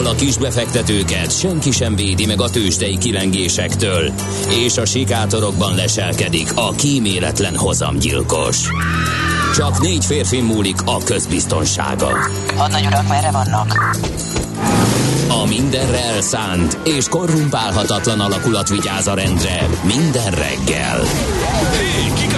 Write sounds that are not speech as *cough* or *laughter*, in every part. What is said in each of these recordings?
ahol a kisbefektetőket senki sem védi meg a tőzsdei kilengésektől, és a sikátorokban leselkedik a kíméletlen hozamgyilkos. Csak négy férfi múlik a közbiztonsága. Hadnagy urak, merre vannak? A mindenre elszánt és korrumpálhatatlan alakulat vigyáz a rendre minden reggel.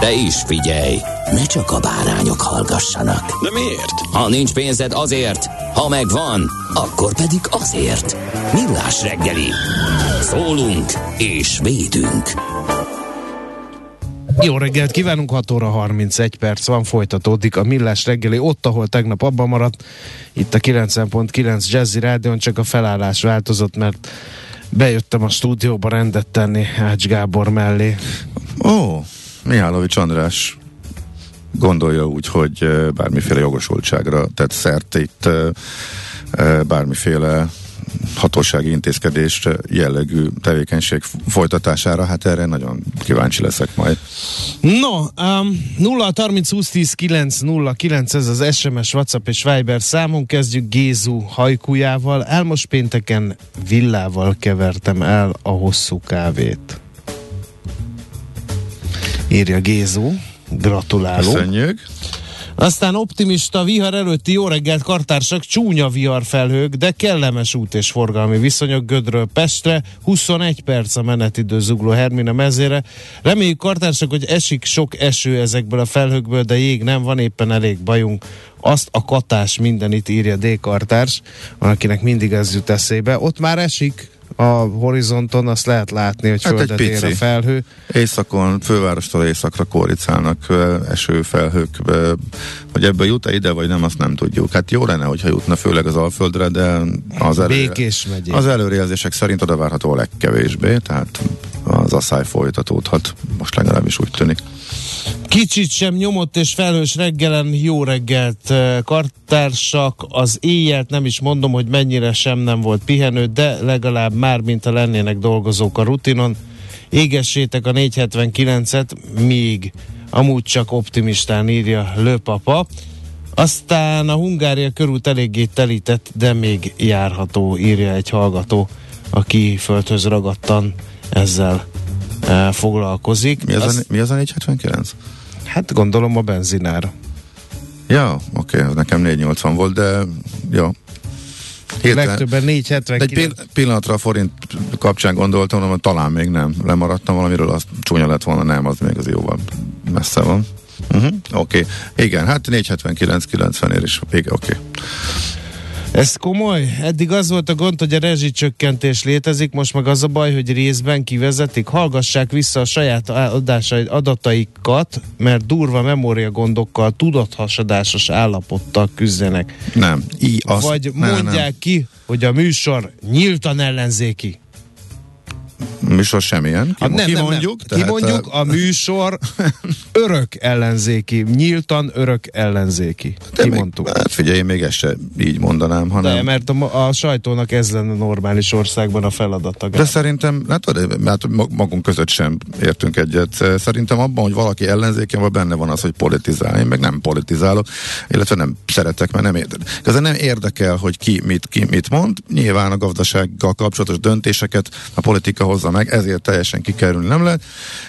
De is figyelj, ne csak a bárányok hallgassanak. De miért? Ha nincs pénzed azért, ha megvan, akkor pedig azért. Millás reggeli. Szólunk és védünk. Jó reggelt kívánunk, 6 óra 31 perc van, folytatódik a Millás reggeli, ott, ahol tegnap abban maradt, itt a 90.9 Jazzy Rádion, csak a felállás változott, mert bejöttem a stúdióba rendet tenni Ács Gábor mellé. Ó, Mihálovics András gondolja úgy, hogy bármiféle jogosultságra tett szert itt bármiféle hatósági intézkedés jellegű tevékenység folytatására, hát erre nagyon kíváncsi leszek majd. No, um, 0 30 20 10 9 0 9 ez az SMS, WhatsApp és Viber számunk, kezdjük Gézu hajkujával. Elmos pénteken villával kevertem el a hosszú kávét. Írja Gézu. Gratulálunk. Köszönjük. Aztán optimista vihar előtti jó reggelt kartársak, csúnya vihar felhők, de kellemes út és forgalmi viszonyok Gödről Pestre, 21 perc a menetidő zugló Hermina mezére. Reméljük kartársak, hogy esik sok eső ezekből a felhőkből, de jég nem, van éppen elég bajunk. Azt a katás mindenit írja D. Kartárs, van akinek mindig ez jut eszébe. Ott már esik, a horizonton azt lehet látni, hogy Hát egy földet ér pici. a felhő. Északon, fővárostól északra kóricálnak ö, esőfelhők, ö, hogy ebből jut-e ide, vagy nem, azt nem tudjuk. Hát jó lenne, hogyha jutna, főleg az Alföldre, de az, elő, Békés megyé. az előrejelzések szerint oda várható a legkevésbé, tehát az asszály folytatódhat, most legalábbis úgy tűnik. Kicsit sem nyomott és felhős reggelen jó reggelt eh, kartársak, az éjjelt nem is mondom, hogy mennyire sem nem volt pihenő, de legalább már, mint a lennének dolgozók a rutinon. Égessétek a 479-et, míg amúgy csak optimistán írja Lőpapa. Aztán a Hungária körút eléggé telített, de még járható, írja egy hallgató, aki földhöz ragadtan ezzel foglalkozik. Mi az, Azt- a, mi az a 479? Hát gondolom a benzinár. Ja, oké, az nekem 480 volt, de jó. Hirtelen- Legtöbben De egy 479. pill- pillanatra a forint kapcsán gondoltam, hogy talán még nem. Lemaradtam valamiről, az csúnya lett volna, nem, az még az jóval messze van. Uh-huh. Oké, okay. igen, hát 479-90 ér is, igen, oké. Okay. Ez komoly? Eddig az volt a gond, hogy a rezsicsökkentés létezik, most meg az a baj, hogy részben kivezetik. Hallgassák vissza a saját adásaid, adataikat, mert durva memóriagondokkal, tudathasadásos állapottal küzdenek. Nem, így az. Vagy nem, mondják Nem. ki, hogy a műsor nyíltan ellenzéki. Műsor semmilyen. Ki, Hát nem, ki nem, mondjuk? nem. Kimondjuk, a műsor örök ellenzéki. Nyíltan örök ellenzéki. Kimondtuk. Hát figyelj, én még ezt se így mondanám, De, hanem... mert a, a sajtónak ez lenne normális országban a feladata. De szerintem, látod, mert magunk között sem értünk egyet. Szerintem abban, hogy valaki ellenzéken van, benne van az, hogy politizál. Én meg nem politizálok, illetve nem szeretek, mert nem érdekel. Ez nem érdekel, hogy ki mit, ki mit mond. Nyilván a gazdasággal kapcsolatos döntéseket a politika hozza meg, ezért teljesen kikerülni nem lehet.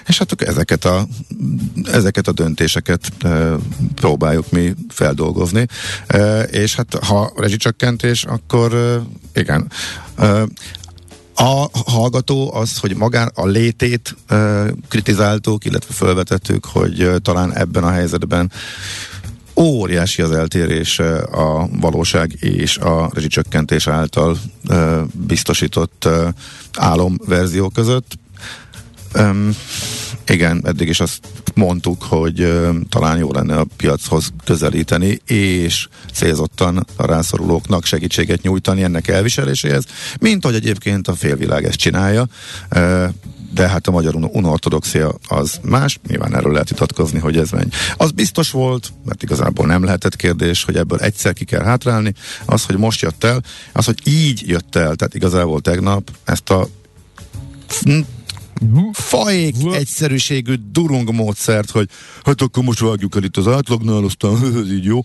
És hát ezeket a, ezeket a döntéseket e, próbáljuk mi feldolgozni. E, és hát ha rezsicsökkentés, akkor e, igen. E, a hallgató az, hogy magán a létét uh, kritizáltuk, illetve felvetettük, hogy uh, talán ebben a helyzetben óriási az eltérés a valóság és a rezsicsökkentés által biztosított álomverzió között. Um, igen, eddig is azt mondtuk, hogy uh, talán jó lenne a piachoz közelíteni, és célzottan a rászorulóknak segítséget nyújtani ennek elviseléséhez, mint hogy egyébként a félvilág ezt csinálja. Uh, de hát a magyar unortodoxia az más, nyilván erről lehet vitatkozni, hogy ez menj. Az biztos volt, mert igazából nem lehetett kérdés, hogy ebből egyszer ki kell hátrálni, az, hogy most jött el, az, hogy így jött el, tehát igazából tegnap ezt a fajék egyszerűségű durung módszert, hogy hát akkor most vágjuk el itt az átlagnál, aztán *laughs* ez így jó.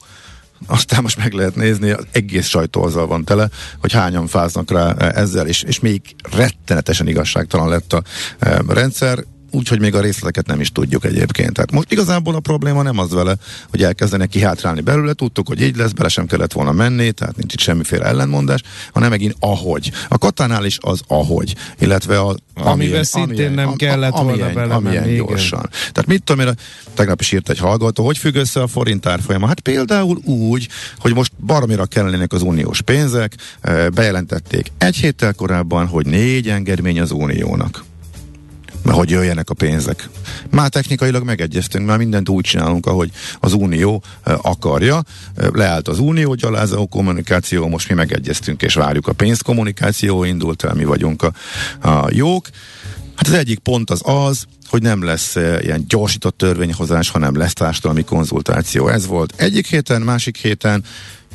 Aztán most meg lehet nézni, az egész sajtó azzal van tele, hogy hányan fáznak rá ezzel, és, és még rettenetesen igazságtalan lett a e, rendszer úgyhogy még a részleteket nem is tudjuk egyébként. Tehát most igazából a probléma nem az vele, hogy elkezdenek kihátrálni belőle, tudtuk, hogy így lesz, bele sem kellett volna menni, tehát nincs itt semmiféle ellenmondás, hanem megint ahogy. A katánál is az ahogy, illetve a Amiben amilyen, szintén amilyen, nem kellett am, volna bele amilyen menni, gyorsan. Igen. Tehát mit tudom én, tegnap is írt egy hallgató, hogy függ össze a forint árfolyama? Hát például úgy, hogy most baromira kellenének az uniós pénzek, eh, bejelentették egy héttel korábban, hogy négy engedmény az uniónak hogy jöjjenek a pénzek. Már technikailag megegyeztünk, már mindent úgy csinálunk, ahogy az Unió akarja. Leállt az Unió gyalázó kommunikáció, most mi megegyeztünk és várjuk a pénzkommunikáció, indult el, mi vagyunk a, a jók. Hát az egyik pont az az, hogy nem lesz ilyen gyorsított törvényhozás, hanem lesz társadalmi konzultáció. Ez volt egyik héten, másik héten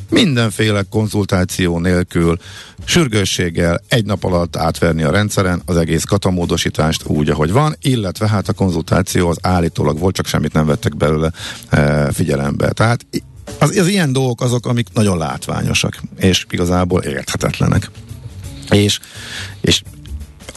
mindenféle konzultáció nélkül, sürgősséggel egy nap alatt átverni a rendszeren az egész katamódosítást úgy, ahogy van, illetve hát a konzultáció az állítólag volt, csak semmit nem vettek belőle e, figyelembe. Tehát az, az ilyen dolgok azok, amik nagyon látványosak, és igazából érthetetlenek. És, és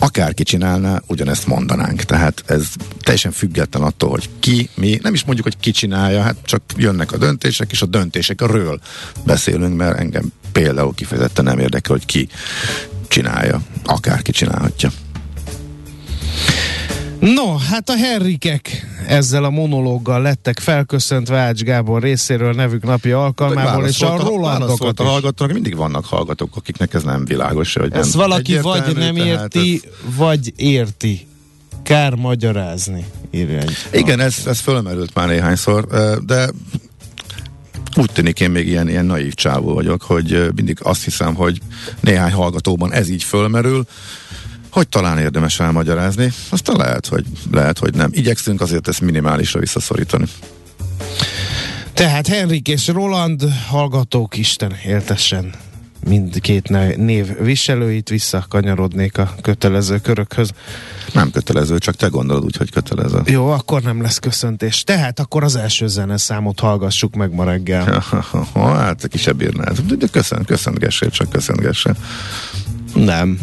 akárki csinálná, ugyanezt mondanánk. Tehát ez teljesen független attól, hogy ki, mi, nem is mondjuk, hogy ki csinálja, hát csak jönnek a döntések, és a döntésekről beszélünk, mert engem például kifejezetten nem érdekel, hogy ki csinálja. Akárki csinálhatja. No, hát a Henrikek ezzel a monológgal lettek felköszöntve Ács Gábor részéről nevük napja alkalmából, és a Rolandokat a hallgatók, mindig vannak hallgatók, akiknek ez nem világos. Hogy ez nem valaki vagy nem érti, ez... vagy érti. Kár magyarázni, írja Igen, ez, ez fölmerült már néhányszor, de úgy tűnik én még ilyen, ilyen naív csávó vagyok, hogy mindig azt hiszem, hogy néhány hallgatóban ez így fölmerül, hogy talán érdemes elmagyarázni, aztán lehet, hogy, lehet, hogy nem. Igyekszünk azért ezt minimálisra visszaszorítani. Tehát Henrik és Roland hallgatók Isten éltessen mindkét név viselőit, visszakanyarodnék a kötelező körökhöz. Nem kötelező, csak te gondolod úgy, hogy kötelező. Jó, akkor nem lesz köszöntés. Tehát akkor az első zene számot hallgassuk meg ma reggel. *laughs* hát, kisebb bírnád. De köszön, köszöntgessél, csak köszöntgessél. Nem.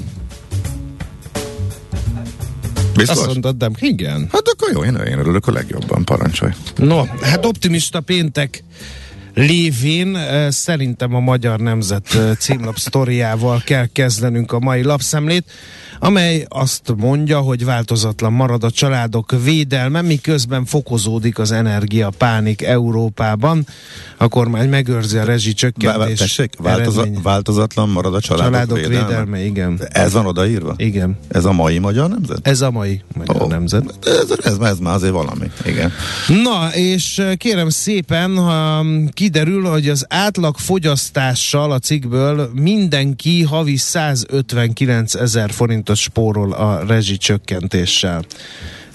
Biztos? Azt mondod, de igen. Hát akkor jó, én, én örülök a legjobban, parancsolj. No, hát optimista péntek lévén szerintem a Magyar Nemzet címlap sztoriával kell kezdenünk a mai lapszemlét amely azt mondja, hogy változatlan marad a családok védelme, miközben fokozódik az energiapánik Európában. A kormány megőrzi a rezsicsökkentés Tessék, változa, változatlan marad a családok, családok védelme. védelme. igen. Ez van odaírva? Igen. Ez a mai magyar nemzet? Ez a mai magyar oh, nemzet. Ez, ez, ez már azért valami, igen. Na, és kérem szépen, ha kiderül, hogy az átlag fogyasztással a cikkből mindenki havi 159 ezer forint forintot spórol a rezsicsökkentéssel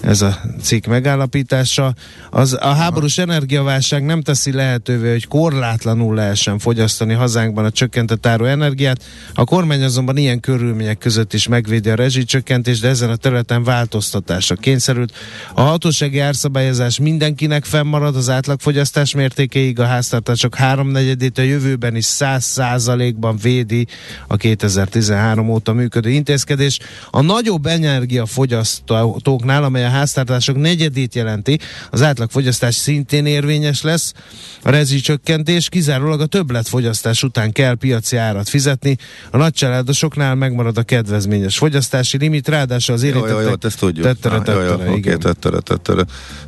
ez a cikk megállapítása. Az, a háborús energiaválság nem teszi lehetővé, hogy korlátlanul lehessen fogyasztani hazánkban a csökkentett áru energiát. A kormány azonban ilyen körülmények között is megvédi a rezsicsökkentést, de ezen a területen változtatásra kényszerült. A hatósági árszabályozás mindenkinek fennmarad az átlagfogyasztás mértékeig, a háztartások háromnegyedét a jövőben is száz százalékban védi a 2013 óta működő intézkedés. A nagyobb energiafogyasztóknál, amely a háztartások negyedét jelenti, az átlagfogyasztás szintén érvényes lesz. A rezsicsökkentés kizárólag a többletfogyasztás után kell piaci árat fizetni. A nagycsaládosoknál megmarad a kedvezményes fogyasztási limit, ráadásul az érintettek... Jó, jó, jó, ezt tudjuk. Tettere, tettere, jó, jó, oké, tettere, tettere.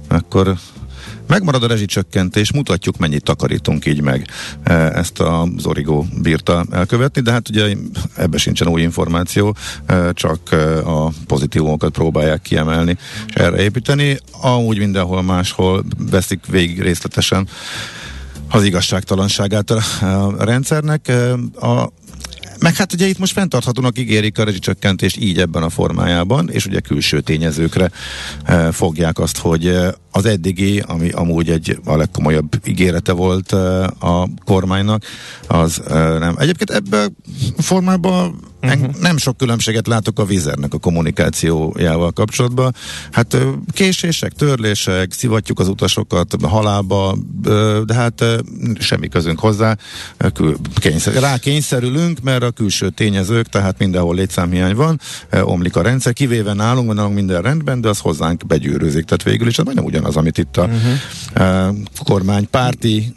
Akkor Megmarad a rezsicsökkentés, mutatjuk mennyit takarítunk így meg. E, ezt az Origo bírta elkövetni, de hát ugye ebbe sincsen új információ, e, csak e, a pozitívumokat próbálják kiemelni és erre építeni. Amúgy mindenhol máshol veszik végig részletesen az igazságtalanságát a rendszernek. A meg hát ugye itt most fenntarthatónak ígérik a rezsicsökkentést így ebben a formájában, és ugye külső tényezőkre e, fogják azt, hogy e, az eddigi, ami amúgy egy a legkomolyabb ígérete volt e, a kormánynak, az e, nem. Egyébként ebben a formában uh-huh. nem sok különbséget látok a vizernek a kommunikációjával kapcsolatban. Hát késések, törlések, szivatjuk az utasokat halálba, de hát semmi közünk hozzá. Kényszer, rá kényszerülünk, mert a külső tényezők, tehát mindenhol létszámhiány van, omlik a rendszer, kivéve nálunk, nálunk minden rendben, de az hozzánk begyűrűzik. Tehát végül is az majdnem ugyanaz, amit itt a uh-huh. kormánypárti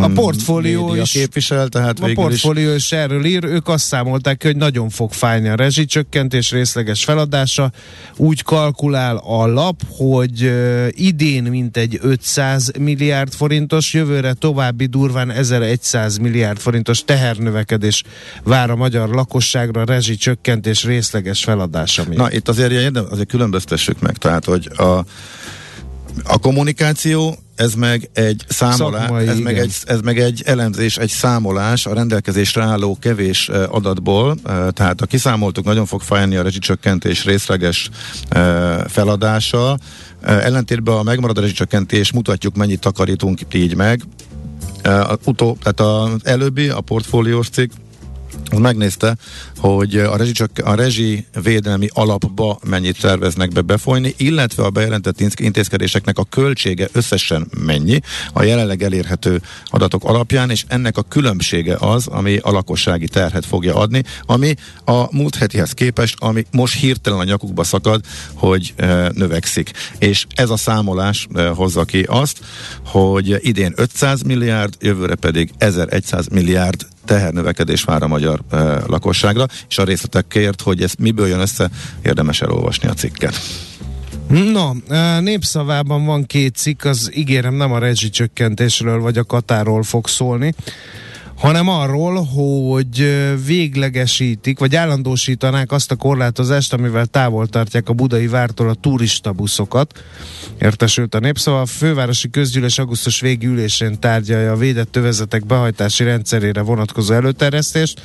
a portfólió is képvisel, tehát a portfólió is erről ír, ők azt számolták, hogy nagyon fog fájni a rezsicsökkentés részleges feladása. Úgy kalkulál a lap, hogy idén mintegy 500 milliárd forintos, jövőre további durván 1100 milliárd forintos tehernövekedés vár a magyar lakosságra rezsicsökkentés részleges feladása miatt. Na itt azért, azért különböztessük meg, tehát hogy a a kommunikáció ez meg egy számolás, Szakmai, ez, meg egy, ez meg egy elemzés, egy számolás a rendelkezésre álló kevés adatból, tehát a kiszámoltuk, nagyon fog fájni a rezsicsökkentés részleges feladása, ellentétben a megmaradó rezsicsökkentés mutatjuk, mennyit takarítunk így meg, a, utó, tehát az előbbi, a portfóliós cikk, az megnézte, hogy a rezsi, csak a rezsi védelmi alapba mennyit terveznek be befolyni, illetve a bejelentett intézkedéseknek a költsége összesen mennyi a jelenleg elérhető adatok alapján, és ennek a különbsége az, ami a lakossági terhet fogja adni, ami a múlt hetihez képest, ami most hirtelen a nyakukba szakad, hogy e, növekszik. És ez a számolás e, hozza ki azt, hogy idén 500 milliárd, jövőre pedig 1100 milliárd tehernövekedés vár a magyar e, lakosságra, és a részletekért, hogy ez miből jön össze, érdemes elolvasni a cikket. No, e, népszavában van két cikk, az ígérem nem a rezsicsökkentésről vagy a Katáról fog szólni, hanem arról, hogy véglegesítik, vagy állandósítanák azt a korlátozást, amivel távol tartják a budai vártól a turista buszokat. Értesült a népszava. A fővárosi közgyűlés augusztus végi ülésén tárgyalja a védett övezetek behajtási rendszerére vonatkozó előterjesztést.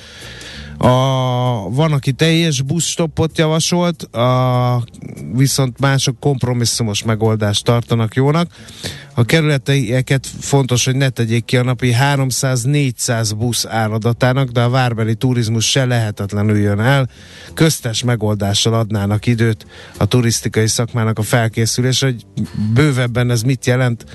A, van, aki teljes buszstoppot javasolt, a, viszont mások kompromisszumos megoldást tartanak jónak. A kerületeieket fontos, hogy ne tegyék ki a napi 300-400 busz áradatának, de a várbeli turizmus se lehetetlenül jön el. Köztes megoldással adnának időt a turisztikai szakmának a felkészülés, hogy bővebben ez mit jelent,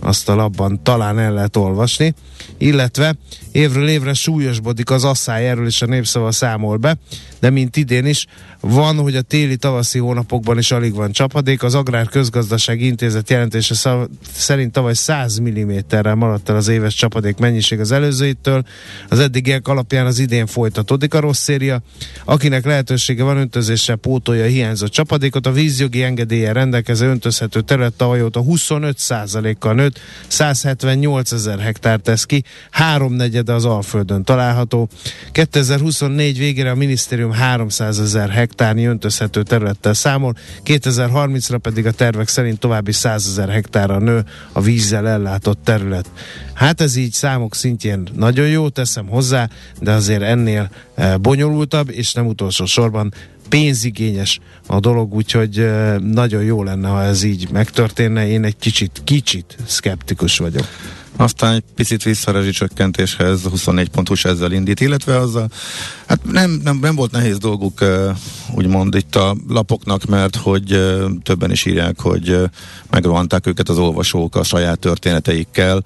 azt a labban talán el lehet olvasni, illetve évről évre súlyosbodik az asszály, erről is a népszava számol be, de mint idén is, van, hogy a téli-tavaszi hónapokban is alig van csapadék. Az Agrár Közgazdaság Intézet jelentése szav- szerint tavaly 100 mm-rel maradt el az éves csapadék mennyiség az előzőitől. Az eddigiek alapján az idén folytatódik a rossz széria. Akinek lehetősége van öntözéssel pótolja a hiányzott csapadékot, a vízjogi engedélye rendelkező öntözhető terület tavaly óta 25%-kal nőtt, 178 ezer hektár tesz ki, háromnegyede az Alföldön található. 2024 végére a minisztérium 300 ezer hektárnyi öntözhető területtel számol, 2030-ra pedig a tervek szerint további 100 ezer hektárra nő a vízzel ellátott terület. Hát ez így számok szintjén nagyon jó, teszem hozzá, de azért ennél e, bonyolultabb, és nem utolsó sorban pénzigényes a dolog, úgyhogy e, nagyon jó lenne, ha ez így megtörténne. Én egy kicsit, kicsit szkeptikus vagyok. Aztán egy picit vissza csökkentéshez 24 pontos ezzel indít, illetve az a, hát nem, nem, nem volt nehéz dolguk úgymond itt a lapoknak, mert hogy többen is írják, hogy megrohanták őket az olvasók a saját történeteikkel,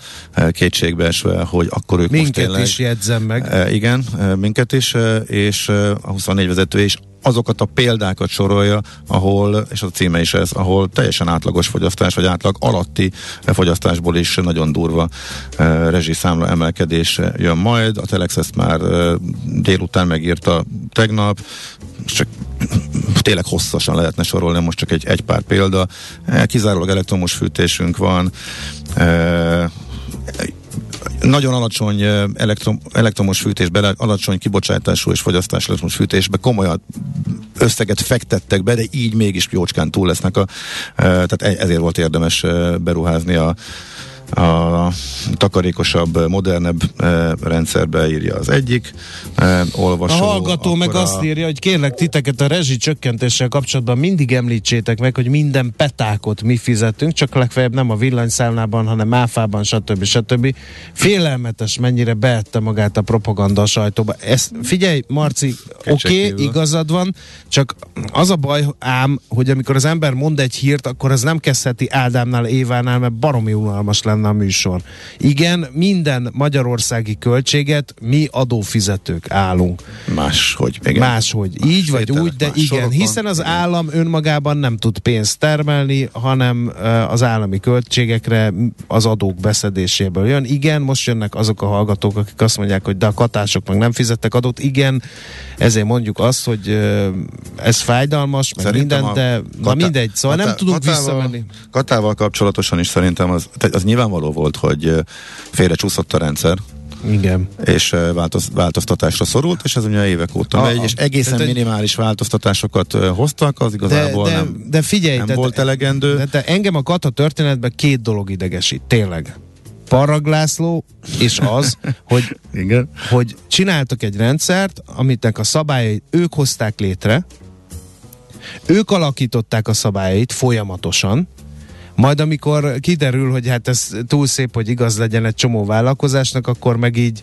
kétségbeesve, hogy akkor ők minket most tényleg... is jegyzem meg. Igen, minket is, és a 24 vezető is azokat a példákat sorolja, ahol, és a címe is ez, ahol teljesen átlagos fogyasztás, vagy átlag alatti fogyasztásból is nagyon durva uh, rezsiszámla emelkedés jön majd. A Telex ezt már uh, délután megírta tegnap, csak *clears throat* tényleg hosszasan lehetne sorolni, most csak egy, egy pár példa. Kizárólag elektromos fűtésünk van, nagyon alacsony elektrom, elektromos fűtésbe, alacsony kibocsátású és fogyasztás elektromos fűtésbe komolyan összeget fektettek be, de így mégis jócskán túl lesznek a, tehát e- ezért volt érdemes beruházni a a takarékosabb, modernebb e, rendszerbe írja az egyik e, olvasó. A hallgató meg a... azt írja, hogy kérlek titeket a rezsi csökkentéssel kapcsolatban mindig említsétek meg, hogy minden petákot mi fizetünk, csak legfeljebb nem a villanyszámlában, hanem áfában, stb. stb. Félelmetes, mennyire beette magát a propaganda a sajtóba. Ezt, figyelj, Marci, oké, okay, igazad van, csak az a baj ám, hogy amikor az ember mond egy hírt, akkor az nem kezdheti Ádámnál, Évánál, mert baromi unalmas lenne a műsor. Igen, minden magyarországi költséget mi adófizetők állunk. Máshogy. Igen. Máshogy. Más Így vagy úgy, de igen, sorokon, hiszen az igen. állam önmagában nem tud pénzt termelni, hanem az állami költségekre az adók beszedéséből jön. Igen, most jönnek azok a hallgatók, akik azt mondják, hogy de a katások meg nem fizettek adót. Igen, ezért mondjuk azt, hogy ez fájdalmas, meg minden, de katá- na mindegy, szóval katá- nem tudunk katával, visszamenni. Katával kapcsolatosan is szerintem az, az nyilvánvaló volt, hogy félre csúszott a rendszer, igen. És változ, változtatásra szorult, és ez ugye évek óta a, megy, és egészen tehát, minimális változtatásokat hoztak, az igazából de, de, nem, de figyelj, nem tehát, volt elegendő. De, de engem a kata történetben két dolog idegesít, tényleg. Paraglászló, és az, *laughs* hogy, Igen. hogy csináltak egy rendszert, amitnek a szabályai ők hozták létre, ők alakították a szabályait folyamatosan, majd amikor kiderül, hogy hát ez túl szép, hogy igaz legyen egy csomó vállalkozásnak, akkor meg így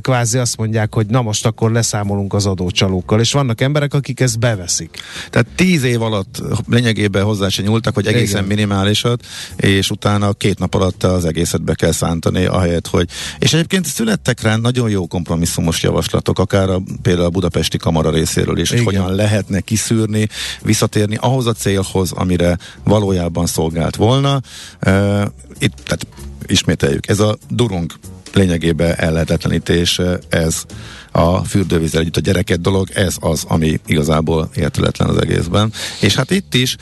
kvázi azt mondják, hogy na most akkor leszámolunk az adócsalókkal, és vannak emberek, akik ezt beveszik. Tehát tíz év alatt lényegében hozzá se nyúltak, hogy egészen Igen. minimálisat, és utána két nap alatt az egészet be kell szántani, ahelyett, hogy... És egyébként születtek rá nagyon jó kompromisszumos javaslatok, akár a, például a budapesti kamara részéről is, hogy hogyan lehetne kiszűrni, visszatérni ahhoz a célhoz, amire valójában szolgált volna. Itt, tehát ismételjük, ez a durunk lényegében ellehetetlenítés, ez a fürdővízzel együtt a gyereket dolog, ez az, ami igazából érteletlen az egészben. És hát itt is,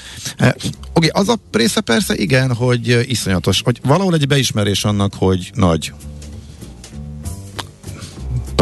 oké, az a része persze igen, hogy iszonyatos, hogy valahol egy beismerés annak, hogy nagy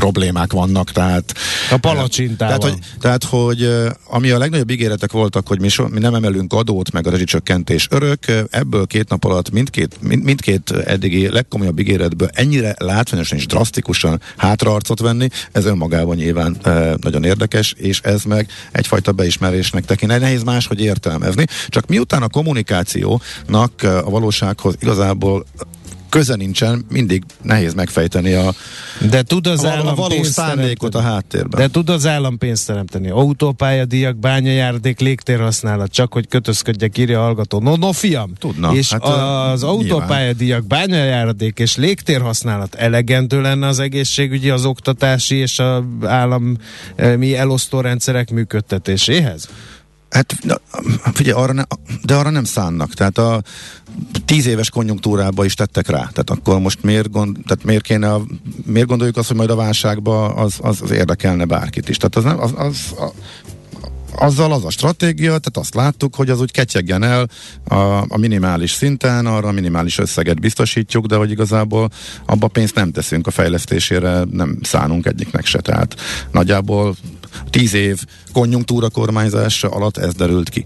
problémák vannak, tehát... A palacsintával. Tehát, hogy, tehát, hogy ami a legnagyobb ígéretek voltak, hogy mi, so, mi nem emelünk adót, meg a rezsicsökkentés örök, ebből két nap alatt mindkét, mind, mindkét eddigi legkomolyabb ígéretből ennyire látványosan és drasztikusan hátraarcot venni, ez önmagában nyilván e, nagyon érdekes, és ez meg egyfajta beismerésnek tekint. Nehéz máshogy értelmezni, csak miután a kommunikációnak a valósághoz igazából köze nincsen, mindig nehéz megfejteni a, de tud az a, állam a valós szándékot a háttérben. De tud az állam pénzt teremteni. Autópályadíjak, bányajárdék, légtérhasználat, csak hogy kötözködjek, írja a hallgató. No, no, fiam! Tudna. És hát, az autópályadíjak, bányajárdék és légtérhasználat elegendő lenne az egészségügyi, az oktatási és az állami mi elosztó rendszerek működtetéséhez? Hát figyelj, arra ne, de arra nem szánnak. Tehát a tíz éves konjunktúrába is tettek rá. Tehát akkor most miért, gond, tehát miért, kéne, miért gondoljuk azt, hogy majd a válságban az, az, az érdekelne bárkit is. Tehát az, nem, az, az a, azzal az a stratégia, tehát azt láttuk, hogy az úgy ketyegjen el a, a minimális szinten, arra a minimális összeget biztosítjuk, de hogy igazából abba pénzt nem teszünk a fejlesztésére, nem szánunk egyiknek se. Tehát nagyjából tíz év konjunktúra kormányzása alatt ez derült ki.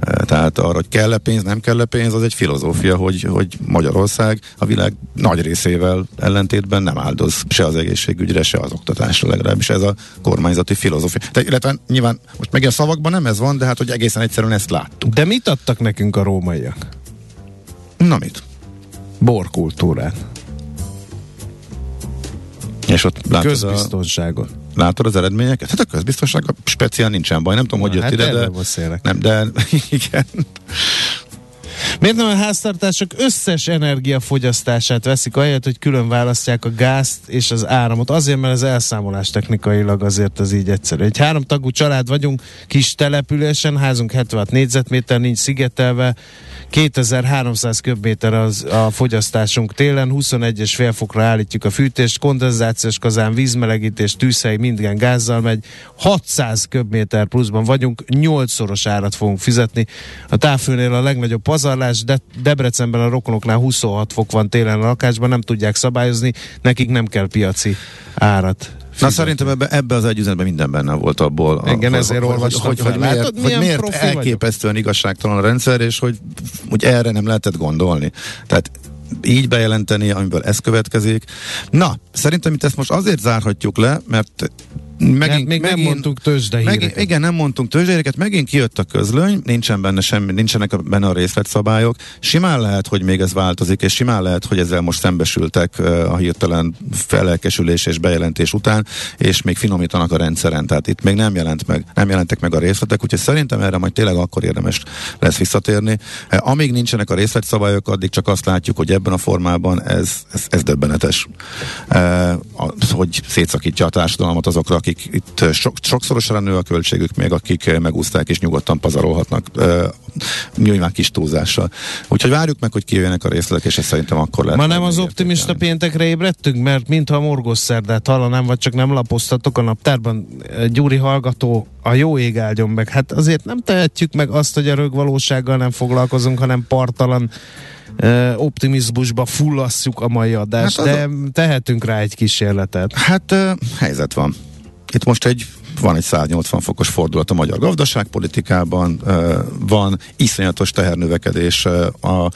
E, tehát arra, hogy kell-e pénz, nem kell-e pénz, az egy filozófia, hogy, hogy Magyarország a világ nagy részével ellentétben nem áldoz se az egészségügyre, se az oktatásra legalábbis. Ez a kormányzati filozófia. Te, illetve nyilván most meg a szavakban nem ez van, de hát hogy egészen egyszerűen ezt láttuk. De mit adtak nekünk a rómaiak? Na mit? Borkultúrát. És ott látod Közbiztonságot. Látod az eredményeket? Hát a közbiztonság speciál nincsen baj. Nem tudom, hogy jött hát ide, de... Nem, de *laughs* igen. Miért nem a háztartások összes energiafogyasztását veszik, ahelyett, hogy külön választják a gázt és az áramot? Azért, mert az elszámolás technikailag azért az így egyszerű. Egy háromtagú család vagyunk, kis településen, házunk 76 négyzetméter, nincs szigetelve, 2300 köbméter az a fogyasztásunk télen, 21 fél fokra állítjuk a fűtést, kondenzációs kazán, vízmelegítés, tűzhely, minden gázzal megy, 600 köbméter pluszban vagyunk, 8-szoros árat fogunk fizetni. A távfőnél a legnagyobb pazarlás, de Debrecenben a rokonoknál 26 fok van télen a lakásban, nem tudják szabályozni, nekik nem kell piaci árat Na szerintem ebbe, ebbe az egy üzenetben minden benne volt abból. Igen, a, ezért hogy, hogy, hogy, miért, Látod, hogy miért elképesztően vagyok? igazságtalan a rendszer, és hogy, hogy erre nem lehetett gondolni. Tehát így bejelenteni, amiből ez következik. Na, szerintem itt ezt most azért zárhatjuk le, mert Megint, még megint, nem mondtunk tőzsdehíreket. Megint, igen, nem mondtunk tőzsdehíreket, megint kijött a közlöny, nincsen benne semmi, nincsenek benne a részletszabályok. Simán lehet, hogy még ez változik, és simán lehet, hogy ezzel most szembesültek a hirtelen felelkesülés és bejelentés után, és még finomítanak a rendszeren. Tehát itt még nem jelent meg, nem jelentek meg a részletek, úgyhogy szerintem erre majd tényleg akkor érdemes lesz visszatérni. Amíg nincsenek a részletszabályok, addig csak azt látjuk, hogy ebben a formában ez, ez, ez döbbenetes. Hogy szétszakítja a társadalmat azokra, akik itt sok, sokszorosan nő a költségük, még akik megúzták és nyugodtan pazarolhatnak, nyilván kis túlzással. Úgyhogy várjuk meg, hogy kijöjjenek a részletek, és ezt szerintem akkor lehet. Ma nem az optimista értékelni. péntekre ébredtünk, mert mintha morgos szerdát hallanám, vagy csak nem lapoztatok a naptárban. Gyuri hallgató, a jó ég áldjon meg. Hát azért nem tehetjük meg azt, hogy a rögvalósággal nem foglalkozunk, hanem partalan optimizmusba fullasszuk a mai adást, hát de a... tehetünk rá egy kísérletet. Hát helyzet van. Itt most egy van egy 180 fokos fordulat a magyar gazdaságpolitikában, van iszonyatos tehernövekedés a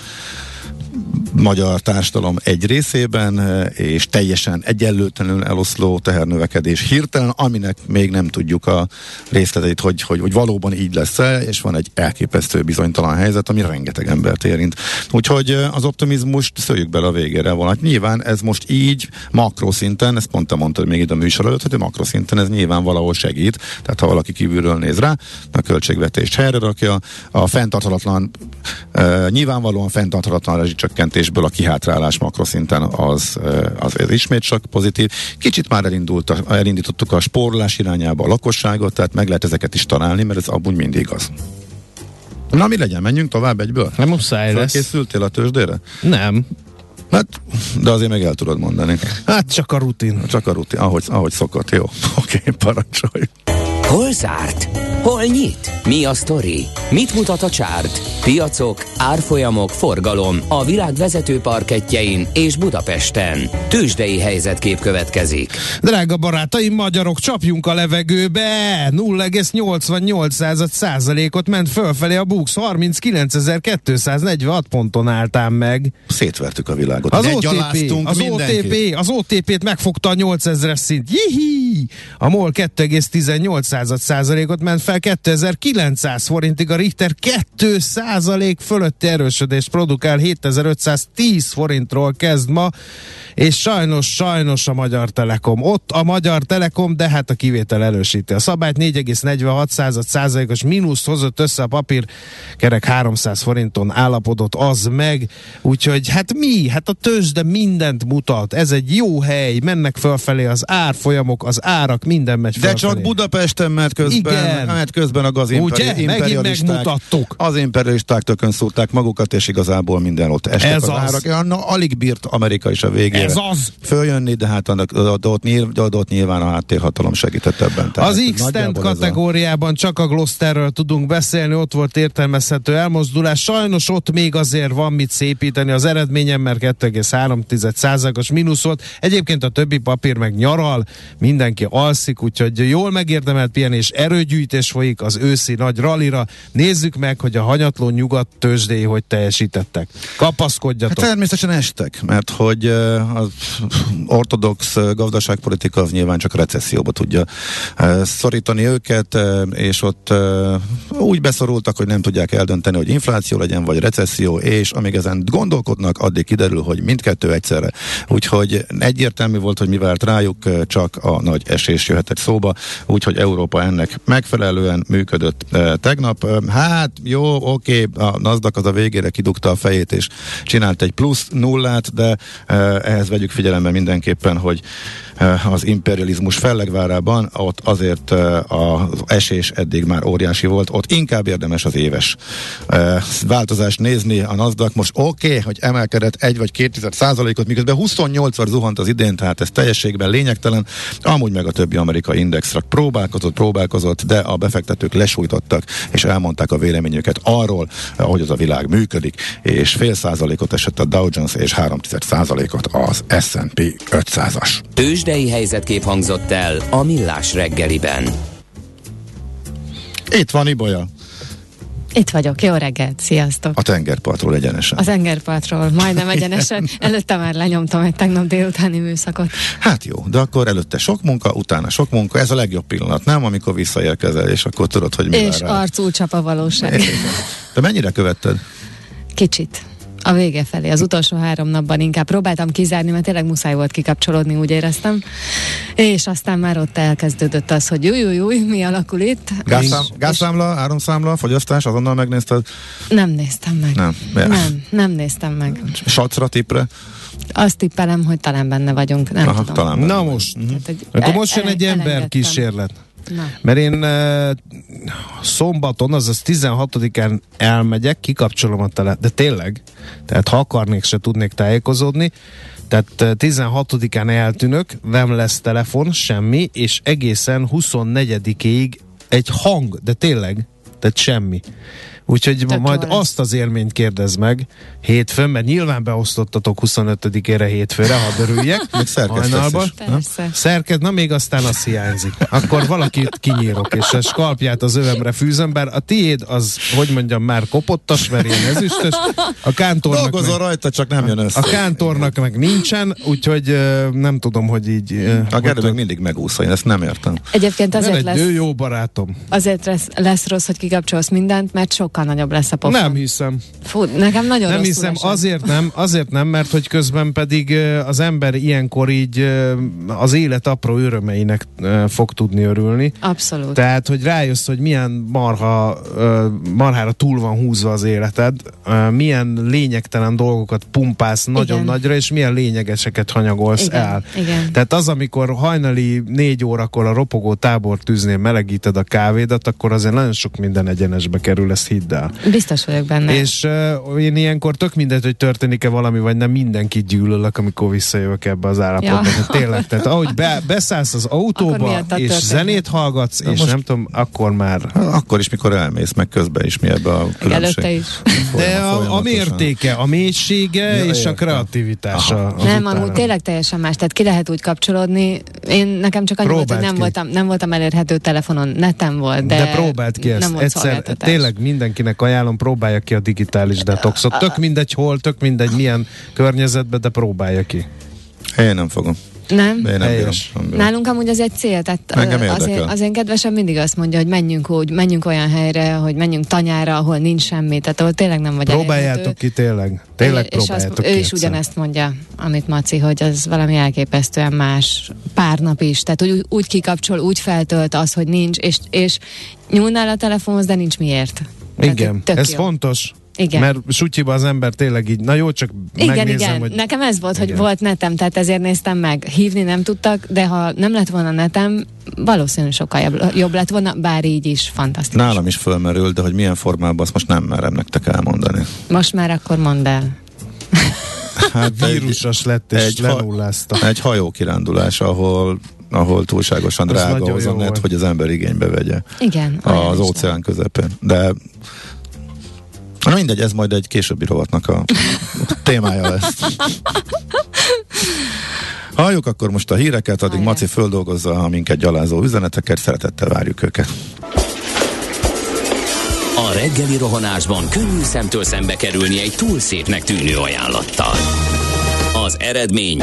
magyar társadalom egy részében, eh, és teljesen egyenlőtlenül eloszló tehernövekedés hirtelen, aminek még nem tudjuk a részleteit, hogy, hogy, hogy valóban így lesz-e, és van egy elképesztő bizonytalan helyzet, ami rengeteg embert érint. Úgyhogy eh, az optimizmust szöljük bele a végére volna. Nyilván ez most így makroszinten, ezt pont te mondtad még itt a műsor előtt, hogy makroszinten ez nyilván valahol segít, tehát ha valaki kívülről néz rá, a költségvetést helyre rakja, a fenntarthatatlan, uh, nyilvánvalóan fenntarthatatlan rezsicsökkentésből a kihátrálás makroszinten az, az, az ismét csak pozitív. Kicsit már elindult, elindítottuk a spórolás irányába a lakosságot, tehát meg lehet ezeket is találni, mert ez abban mindig az. Na mi legyen, menjünk tovább egyből? Nem muszáj lesz. Készültél a tőzsdére? Nem. Hát, de azért meg el tudod mondani. Hát csak a rutin. Csak a rutin, ahogy, ahogy szokott. Jó, *laughs* oké, okay, parancsolj. Hol zárt? Hol nyit? Mi a sztori? Mit mutat a csárt? Piacok, árfolyamok, forgalom a világ vezető parketjein és Budapesten. Tősdei helyzetkép következik. Drága barátaim, magyarok, csapjunk a levegőbe! 0,88 százalékot ment fölfelé a Bux, 39.246 ponton álltám meg. Szétvertük a világot. Az OTP, az, OTP, az OTP-t megfogta a 8000-es szint. Jihi! A MOL 2,18 százalékot ment fel 2900 forintig, a Richter 2 százalék fölötti erősödést produkál 7510 forintról kezd ma, és sajnos, sajnos a Magyar Telekom. Ott a Magyar Telekom, de hát a kivétel erősíti a szabályt, 4,46 százalékos mínusz hozott össze a papír, kerek 300 forinton állapodott az meg, úgyhogy hát mi? Hát a tőzsde mindent mutat, ez egy jó hely, mennek fölfelé az árfolyamok, az árak, minden megy fölfelé. De csak Budapesten, mert közben, Igen. mert közben a gazimperialisták, az imperialisták tökön szúrták magukat, és igazából minden ott estek ez az, az. árak. Na, alig bírt Amerika is a végére. Ez az. Följönni, de hát annak, ott, ott, ott nyilván a háttérhatalom segített ebben. Tehát az x kategóriában a... csak a Glosterről tudunk beszélni, ott volt értelmezhető elmozdulás. Sajnos ott még azért van mit szépíteni az eredményem, mert 2,3%-os mínusz volt. Egyébként a többi papír meg nyaral, mindenki alszik, úgyhogy jól megérdemelt pihenés, erőgyűjtés folyik az őszi nagy ralira. Nézzük meg, hogy a hanyatló nyugat tőzsdéi hogy teljesítettek. Kapaszkodjatok. Hát természetesen estek, mert hogy az ortodox gazdaságpolitika az nyilván csak recesszióba tudja szorítani őket, és ott úgy beszorultak, hogy nem tudják eldönteni, hogy infláció legyen, vagy recesszió, és amíg ezen gondolkodnak, addig kiderül, hogy mindkettő egyszerre. Úgyhogy egyértelmű volt, hogy mi várt rájuk, csak a nagy esés jöhetett szóba, úgyhogy Európa ennek megfelelően működött tegnap. Hát jó, oké, a NASDAQ az a végére kidugta a fejét, és csinált egy plusz nullát, de ehhez vegyük figyelembe mindenképpen, hogy az imperializmus fellegvárában, ott azért eh, az esés eddig már óriási volt, ott inkább érdemes az éves eh, változást nézni. A NASDAQ most oké, okay, hogy emelkedett egy vagy két százalékot, miközben 28-szor zuhant az idén, tehát ez teljességben lényegtelen. Amúgy meg a többi amerikai indexra próbálkozott, próbálkozott, de a befektetők lesújtottak, és elmondták a véleményüket arról, hogy az a világ működik, és fél százalékot esett a Dow Jones, és három százalékot az S&P 500-as. Tőzsde tőzsdei helyzetkép hangzott el a Millás reggeliben. Itt van Ibolya. Itt vagyok, jó reggelt, sziasztok! A tengerpartról egyenesen. Az tengerpartról, majdnem egyenesen. *laughs* Előtte már lenyomtam egy tegnap délutáni műszakot. Hát jó, de akkor előtte sok munka, utána sok munka, ez a legjobb pillanat, nem? Amikor visszaérkezel, és akkor tudod, hogy mi És arcú csap a valóság. De mennyire követted? Kicsit. A vége felé, az utolsó három napban inkább próbáltam kizárni, mert tényleg muszáj volt kikapcsolódni, úgy éreztem. És aztán már ott elkezdődött az, hogy júj, júj, júj, mi alakul itt. Gázszám, És- gázszámla, áramszámla, fogyasztás, azonnal megnézted? és Nem néztem meg. Nem. Nem, nem néztem meg. Sacra, tipre? Azt tippelem, hogy talán benne vagyunk, nem Aha, tudom. talán. Na most, Tehát, hogy akkor most jön egy ember kísérlet. Na. Mert én uh, szombaton, azaz 16-án elmegyek, kikapcsolom a tele, de tényleg, tehát ha akarnék, se tudnék tájékozódni, tehát uh, 16-án eltűnök, nem lesz telefon, semmi, és egészen 24-ig egy hang, de tényleg, tehát semmi. Úgyhogy Tök majd jó lesz. azt az élményt kérdez meg hétfőn, mert nyilván beosztottatok 25-ére hétfőre, ha örüljek. Még szerkesztesz. Szerked, na még aztán az hiányzik. Akkor valakit kinyírok, és a skalpját az övemre fűzöm, bár a tiéd az, hogy mondjam, már kopottas, mert ilyen ezüstös. A kántornak Dolgozol meg, rajta, csak nem jön össze. a kántornak meg nincsen, úgyhogy nem tudom, hogy így... A Gerő meg mindig megúszva, én ezt nem értem. Egyébként azért egy lesz, jó barátom. azért lesz, lesz rossz, hogy kikapcsolsz mindent, mert sokkal nagyobb lesz a pofon. Nem hiszem. Fú, nekem nagyon Nem hiszem, esett. azért nem, azért nem, mert hogy közben pedig az ember ilyenkor így az élet apró örömeinek fog tudni örülni. Abszolút. Tehát, hogy rájössz, hogy milyen marha, marhára túl van húzva az életed, milyen lényegtelen dolgokat pumpálsz nagyon Igen. nagyra, és milyen lényegeseket hanyagolsz Igen, el. igen. Tehát az, amikor hajnali négy órakor a ropogó tábor tűznél melegíted a kávédat, akkor azért nagyon sok minden egyenesbe kerül, ezt hidd el. Biztos vagyok benne. És uh, én ilyenkor tök mindegy, hogy történik-e valami, vagy nem, mindenkit gyűlölök, amikor visszajövök ebbe az állapotba. Ja. Ja. Tényleg, tehát ahogy be, beszállsz az autóba, és történik. zenét hallgatsz, és most- nem tudom, akkor már... Akkor is, mikor elmész, meg közben is mi ebbe a különbség. Előtte is. De a, a mértéke, a mélysége Ja, és a értem. kreativitása. az Nem, amúgy tényleg teljesen más. Tehát ki lehet úgy kapcsolódni. Én nekem csak annyi volt, hogy Próbáld nem ki. voltam, nem voltam elérhető telefonon, netem volt, de, De, próbáld ki ezt. nem volt Egyszer, tényleg mindenkinek ajánlom, próbálja ki a digitális detoxot. Tök mindegy hol, tök mindegy milyen környezetben, de próbálja ki. Én nem fogom. Nem? Én nem bírom. Nem bírom. Nálunk amúgy az egy cél, tehát az, én, az én kedvesem mindig azt mondja, hogy menjünk úgy, menjünk olyan helyre, hogy menjünk tanyára, ahol nincs semmi, tehát ahol tényleg nem vagy Próbáljátok elérhető. ki tényleg. Tényleg és próbáljátok azt, ki ő is ugyanezt mondja, amit Maci, hogy az valami elképesztően más pár nap is. Tehát úgy, úgy kikapcsol, úgy feltölt az, hogy nincs, és, és nyúlnál a telefonhoz, de nincs miért. Igen, ez jó. fontos. Igen. Mert sutyiba az ember tényleg így, na jó, csak Igen, megnézem, igen. hogy... Nekem ez volt, hogy Igen. volt netem, tehát ezért néztem meg. Hívni nem tudtak, de ha nem lett volna netem, valószínűleg sokkal jobb, jobb lett volna, bár így is fantasztikus. Nálam is fölmerül, de hogy milyen formában, azt most nem merem nektek elmondani. Most már akkor mondd el. Hát Vírusos lett és egy lenullázta. Egy hajókirándulás, ahol ahol túlságosan Az drága az a net, volt. hogy az ember igénybe vegye Igen. az óceán közepén. De Na mindegy, ez majd egy későbbi rovatnak a *laughs* témája lesz. Halljuk akkor most a híreket, addig Hallják. Maci földolgozza a minket gyalázó üzeneteket, szeretettel várjuk őket. A reggeli rohanásban könnyű szemtől szembe kerülni egy túl szépnek tűnő ajánlattal. Az eredmény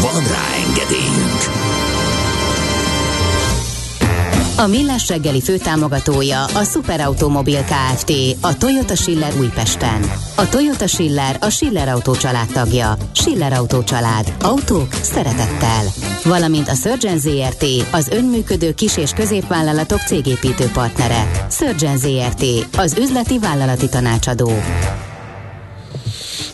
Van rá engedélyünk! A Millás reggeli főtámogatója a Superautomobil KFT, a Toyota Schiller Újpesten. A Toyota Schiller a Schiller Autó család tagja. Schiller Autó család. Autók szeretettel. Valamint a Surgeon ZRT, az önműködő kis- és középvállalatok cégépítő partnere. Surgeon ZRT, az üzleti vállalati tanácsadó.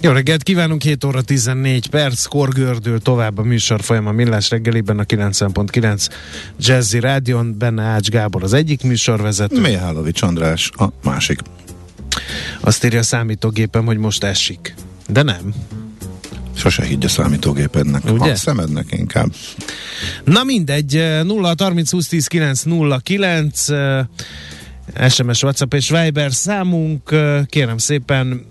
Jó reggelt kívánunk, 7 óra 14 perc, korgördül tovább a műsor folyam a Millás reggeliben a 90.9 Jazzy Rádion, benne Ács Gábor az egyik műsorvezető. Mihálovics András a másik. Azt írja a számítógépem, hogy most esik. De nem. Sose higgy a számítógépednek. Ugye? A szemednek inkább. Na mindegy, eh, 0 30 20 10 9 0 9 eh, SMS, WhatsApp és Viber számunk, eh, kérem szépen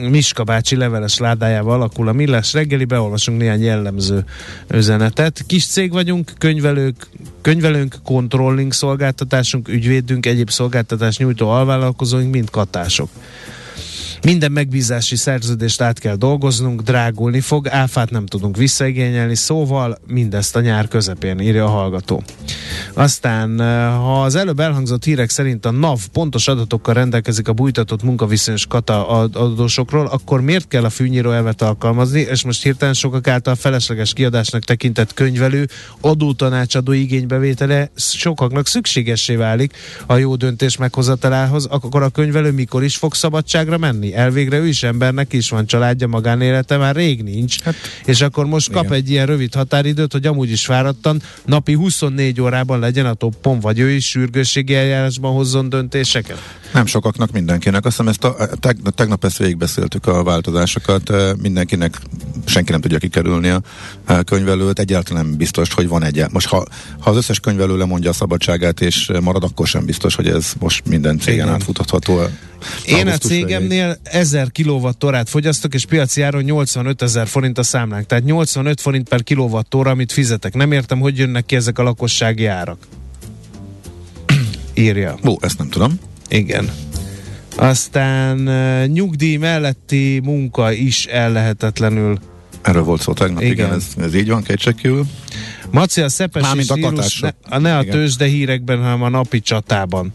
Miska bácsi leveles ládájával alakul a Millás reggeli, beolvasunk néhány jellemző üzenetet. Kis cég vagyunk, könyvelők, könyvelőnk, controlling szolgáltatásunk, ügyvédünk, egyéb szolgáltatás nyújtó alvállalkozóink mind katások. Minden megbízási szerződést át kell dolgoznunk, drágulni fog, áfát nem tudunk visszaigényelni, szóval mindezt a nyár közepén írja a hallgató. Aztán, eh, ha az előbb elhangzott hírek szerint a NAV pontos adatokkal rendelkezik a bújtatott munkaviszonyos kata ad- adósokról, akkor miért kell a fűnyíró elvet alkalmazni, és most hirtelen sokak által felesleges kiadásnak tekintett könyvelő, adótanácsadó igénybevétele sokaknak szükségessé válik a jó döntés meghozatalához, akkor a könyvelő mikor is fog szabadságra menni? Elvégre ő is embernek is van családja, magánélete, már rég nincs. Hát, és akkor most kap igen. egy ilyen rövid határidőt, hogy amúgy is fáradtan, napi 24 órában legyen a toppon, vagy ő is sürgősségi eljárásban hozzon döntéseket? Nem sokaknak, mindenkinek. Azt hiszem, ezt a, teg, tegnap ezt végigbeszéltük a változásokat. Mindenkinek, senki nem tudja kikerülni a könyvelőt. Egyáltalán nem biztos, hogy van egy. Most ha, ha az összes könyvelő lemondja a szabadságát és marad, akkor sem biztos, hogy ez most minden cégen Igen. átfutatható. Én a cégemnél 1000 kilovattorát fogyasztok, és piaci áron 85 ezer forint a számlánk. Tehát 85 forint per kilovattóra, amit fizetek. Nem értem, hogy jönnek ki ezek a lakossági árak. *clears throat* Írja. Ó, ezt nem tudom. Igen. Aztán uh, nyugdíj melletti munka is ellehetetlenül. Erről volt szó tegnap, igen, Igen. ez, ez így van, kétségkívül. Maci a szepes Mármint a katások. ne, a, ne a tőzsde hírekben, hanem a napi csatában.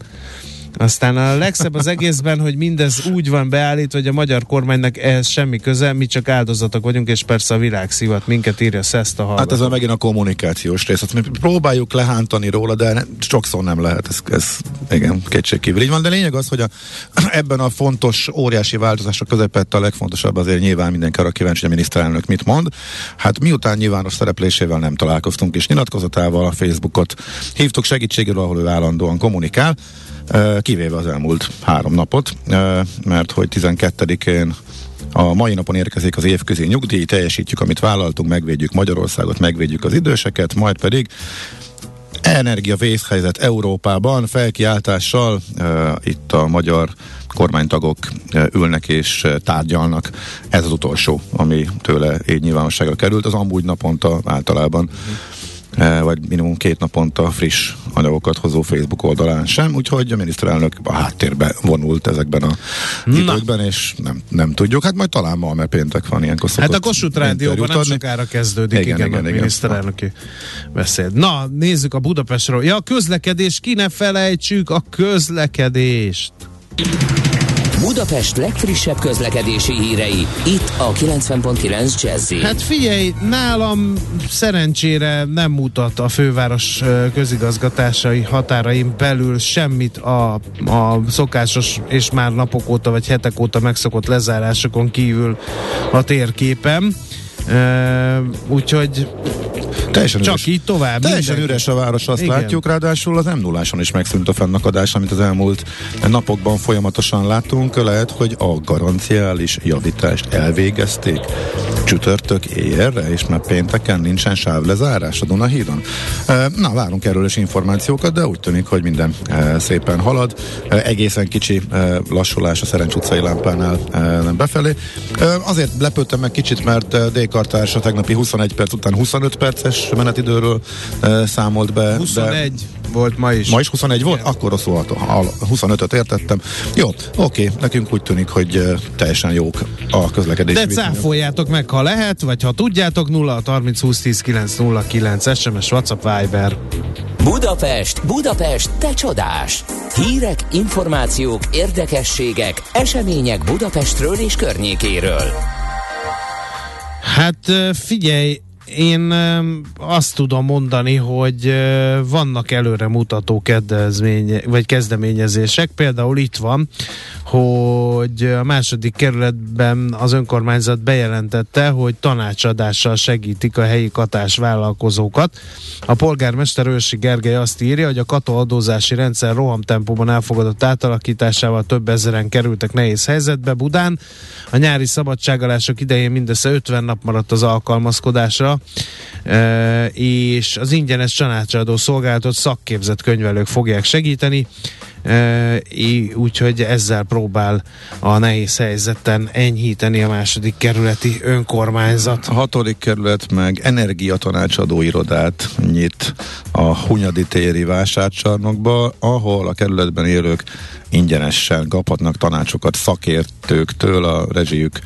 Aztán a legszebb az egészben, hogy mindez úgy van beállítva, hogy a magyar kormánynak ehhez semmi köze, mi csak áldozatok vagyunk, és persze a világ szivat minket írja Szeszt a Hát hallgató. ez a megint a kommunikációs rész. Azt mi próbáljuk lehántani róla, de ne, sokszor nem lehet. Ez, ez igen, kétségkívül így van. De lényeg az, hogy a, *clears throat* ebben a fontos, óriási változások közepette a legfontosabb azért nyilván mindenki arra kíváncsi, hogy a miniszterelnök mit mond. Hát miután nyilvános szereplésével nem találkoztunk, és nyilatkozatával a Facebookot hívtuk segítségül, ahol ő állandóan kommunikál, kivéve az elmúlt három napot, mert hogy 12-én a mai napon érkezik az évközi nyugdíj, teljesítjük, amit vállaltunk, megvédjük Magyarországot, megvédjük az időseket, majd pedig energia vészhelyzet Európában felkiáltással uh, itt a magyar kormánytagok uh, ülnek és uh, tárgyalnak. Ez az utolsó, ami tőle így nyilvánosságra került. Az amúgy naponta általában uh, vagy minimum két naponta friss anyagokat hozó Facebook oldalán sem, úgyhogy a miniszterelnök a háttérbe vonult ezekben a Na. időkben, és nem, nem tudjuk. Hát majd talán ma, mert péntek van ilyenkor Hát a Kossuth Rádióban nem sokára kezdődik, igen, Igen, igen, igen, a igen. miniszterelnöki beszéd. Na, nézzük a Budapestről. Ja, a közlekedés, ki ne felejtsük a közlekedést. Budapest legfrissebb közlekedési hírei, itt a 90.9 jazz Hát figyelj, nálam szerencsére nem mutat a főváros közigazgatásai határain belül semmit a, a szokásos és már napok óta vagy hetek óta megszokott lezárásokon kívül a térképen. Úgyhogy Teljesen csak üres. így tovább. Teljesen mindenki. üres a város, azt Igen. látjuk, ráadásul az m 0 is megszűnt a fennakadás, amit az elmúlt napokban folyamatosan láttunk. Lehet, hogy a garanciális javítást elvégezték csütörtök éjjelre, és már pénteken nincsen sávlezárás a Dunahídon. Na, várunk erről is információkat, de úgy tűnik, hogy minden szépen halad. Egészen kicsi lassulás a Szerencs utcai lámpánál befelé. Azért lepődtem meg kicsit, mert e, D-kartárs a tegnapi 21 perc után 25 perces menetidőről e, számolt be. de- 21 volt ma is. Ma is 21 volt? Igen. Akkor rosszul volt. A 25-öt értettem. Jó, oké, nekünk úgy tűnik, hogy uh, teljesen jók a közlekedési De cáfoljátok meg, ha lehet, vagy ha tudjátok, 0 30 20 10 9 0 9 SMS, WhatsApp, Viber. Budapest, Budapest, te csodás! Hírek, információk, érdekességek, események Budapestről és környékéről. Hát figyelj, én azt tudom mondani, hogy ö, vannak előremutató kedvezmény, vagy kezdeményezések. Például itt van, hogy a második kerületben az önkormányzat bejelentette, hogy tanácsadással segítik a helyi katás vállalkozókat. A polgármester Ősi Gergely azt írja, hogy a kata adózási rendszer rohamtempóban elfogadott átalakításával több ezeren kerültek nehéz helyzetbe Budán. A nyári szabadságalások idején mindössze 50 nap maradt az alkalmazkodásra, és az ingyenes tanácsadó szolgálatot szakképzett könyvelők fogják segíteni, úgyhogy ezzel próbál a nehéz helyzeten enyhíteni a második kerületi önkormányzat. A hatodik kerület meg energiatanácsadó irodát nyit a Hunyadi téri vásárcsarnokba, ahol a kerületben élők ingyenesen kaphatnak tanácsokat szakértőktől a rezsijük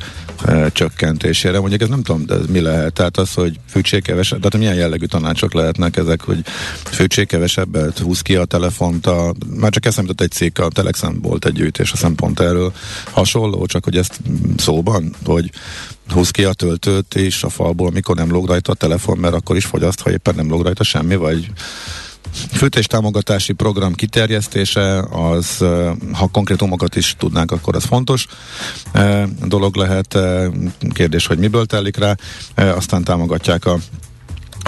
e, csökkentésére. Mondjuk ez nem tudom, de ez mi lehet? Tehát az, hogy fűtség kevesebb, tehát milyen jellegű tanácsok lehetnek ezek, hogy fűtség kevesebbet, húz ki a telefont, a, már csak eszembe jutott egy cikk, a Telexen volt egy gyűjtés, a szempont erről hasonló, csak hogy ezt szóban, hogy húz ki a töltőt és a falból, amikor nem lóg rajta a telefon, mert akkor is fogyaszt, ha éppen nem lóg rajta semmi, vagy fűtéstámogatási program kiterjesztése, az, ha konkrétumokat is tudnánk, akkor az fontos dolog lehet. eh, Kérdés, hogy miből telik rá. Aztán támogatják a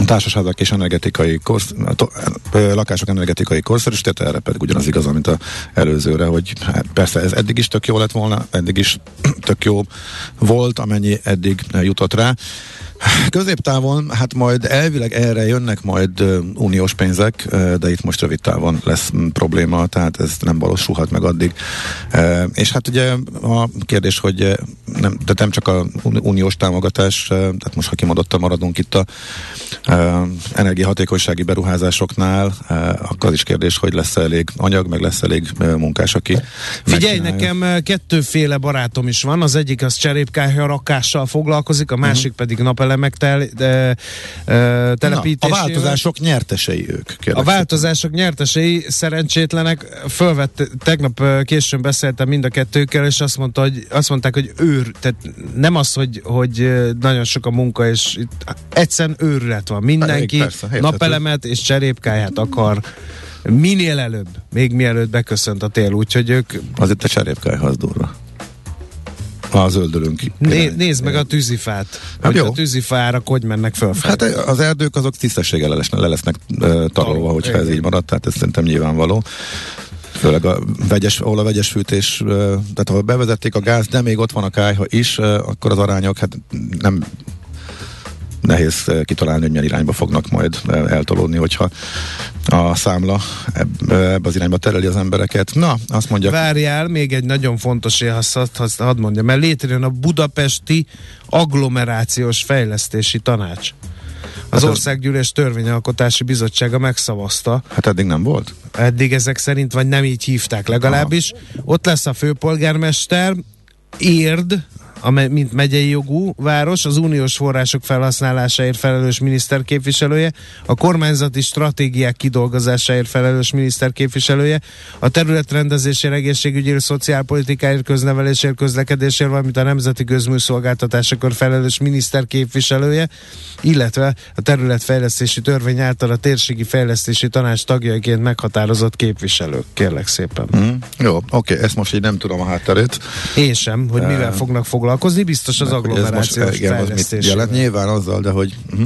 társaságok és energetikai korsz, to, lakások energetikai korszerűsítete, erre pedig ugyanaz igaz, mint az előzőre, hogy hát persze ez eddig is tök jó lett volna, eddig is tök jó volt, amennyi eddig jutott rá. Középtávon, hát majd elvileg erre jönnek majd uniós pénzek, de itt most rövid távon lesz probléma, tehát ez nem valósulhat meg addig. És hát ugye a kérdés, hogy nem, tehát nem csak a uniós támogatás, tehát most ha kimondottan maradunk itt a energiahatékonysági beruházásoknál, akkor az is kérdés, hogy lesz elég anyag, meg lesz elég munkás, aki Figyelj, nekem kettőféle barátom is van. Az egyik az cserépkályha rakással foglalkozik, a másik pedig napelemek tel, de, e, Na, a telepítésével. változások nyertesei ők. A változások nyertesei szerencsétlenek fölvett, tegnap későn beszéltem mind a kettőkkel, és azt, mondta, hogy, azt mondták, hogy őr, tehát nem az, hogy, hogy nagyon sok a munka, és itt egyszerűen őrület van. Mindenki Persze, napelemet és cserépkáját akar minél előbb, még mielőtt beköszönt a tél, úgyhogy ők Az itt a cserépkályha, az durva. A zöldülünk. né, nézd meg a tűzifát, hogy jó. a tűzifára hogy mennek fölfelé. Hát az erdők azok tisztességgel le lesznek, le lesznek tarolva, hogyha ez így marad, tehát ez szerintem nyilvánvaló. Főleg a vegyes, ahol a vegyes fűtés, tehát ahol bevezették a gáz, de még ott van a kályha is, akkor az arányok hát nem nehéz ö, kitalálni, hogy milyen irányba fognak majd ö, eltolódni, hogyha a számla ö, ebbe az irányba tereli az embereket. Na, azt mondja, Várjál, még egy nagyon fontos azt, azt, hadd mondjam, mert létrejön a Budapesti Agglomerációs Fejlesztési Tanács. Az ez- Országgyűlés Törvényalkotási Bizottsága megszavazta. hát eddig nem volt? Eddig ezek szerint, vagy nem így hívták legalábbis. Ott lesz a főpolgármester, Érd, amely, mint megyei jogú város, az uniós források felhasználásáért felelős miniszter képviselője, a kormányzati stratégiák kidolgozásáért felelős miniszter képviselője, a területrendezésért, egészségügyért, szociálpolitikáért, köznevelésért, közlekedésért, valamint a nemzeti közműszolgáltatásokért felelős miniszter képviselője, illetve a területfejlesztési törvény által a térségi fejlesztési tanács tagjaiként meghatározott képviselők. Kérlek szépen. Mm, jó, oké, ezt most így nem tudom a hátterét. Én sem, hogy mivel fognak foglalkozni, biztos az ez most, agglomerációs igen, az mit jelent nyilván azzal, de hogy uh,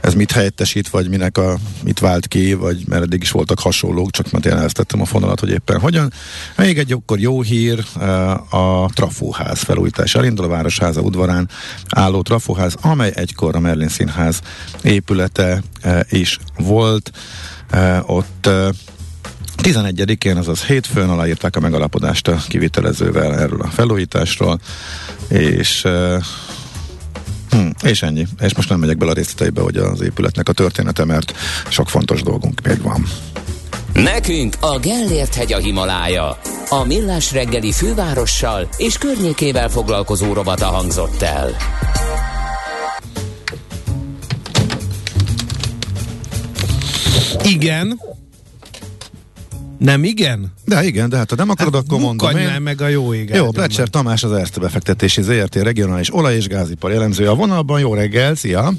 ez mit helyettesít, vagy minek a, mit vált ki, vagy mert eddig is voltak hasonlók, csak mert én elvesztettem a fonalat, hogy éppen hogyan. Még egy akkor jó hír, uh, a Trafóház felújítás elindul a Városháza udvarán álló Trafóház, amely egykor a Merlin Színház épülete uh, is volt. Uh, ott 11-én, azaz hétfőn aláírták a megalapodást a kivitelezővel erről a felújításról, és uh, hm, és ennyi. És most nem megyek bele a részleteibe, hogy az épületnek a története, mert sok fontos dolgunk még van. Nekünk a Gellért hegy a Himalája. A Millás reggeli fővárossal és környékével foglalkozó robata hangzott el. Igen. Nem igen? De igen, de hát ha nem akarod, akkor mondom én. már meg a jó ég. Jó, Plecser Tamás az Erste befektetési ZRT regionális olaj- és gázipar jellemző a vonalban. Jó reggel, szia!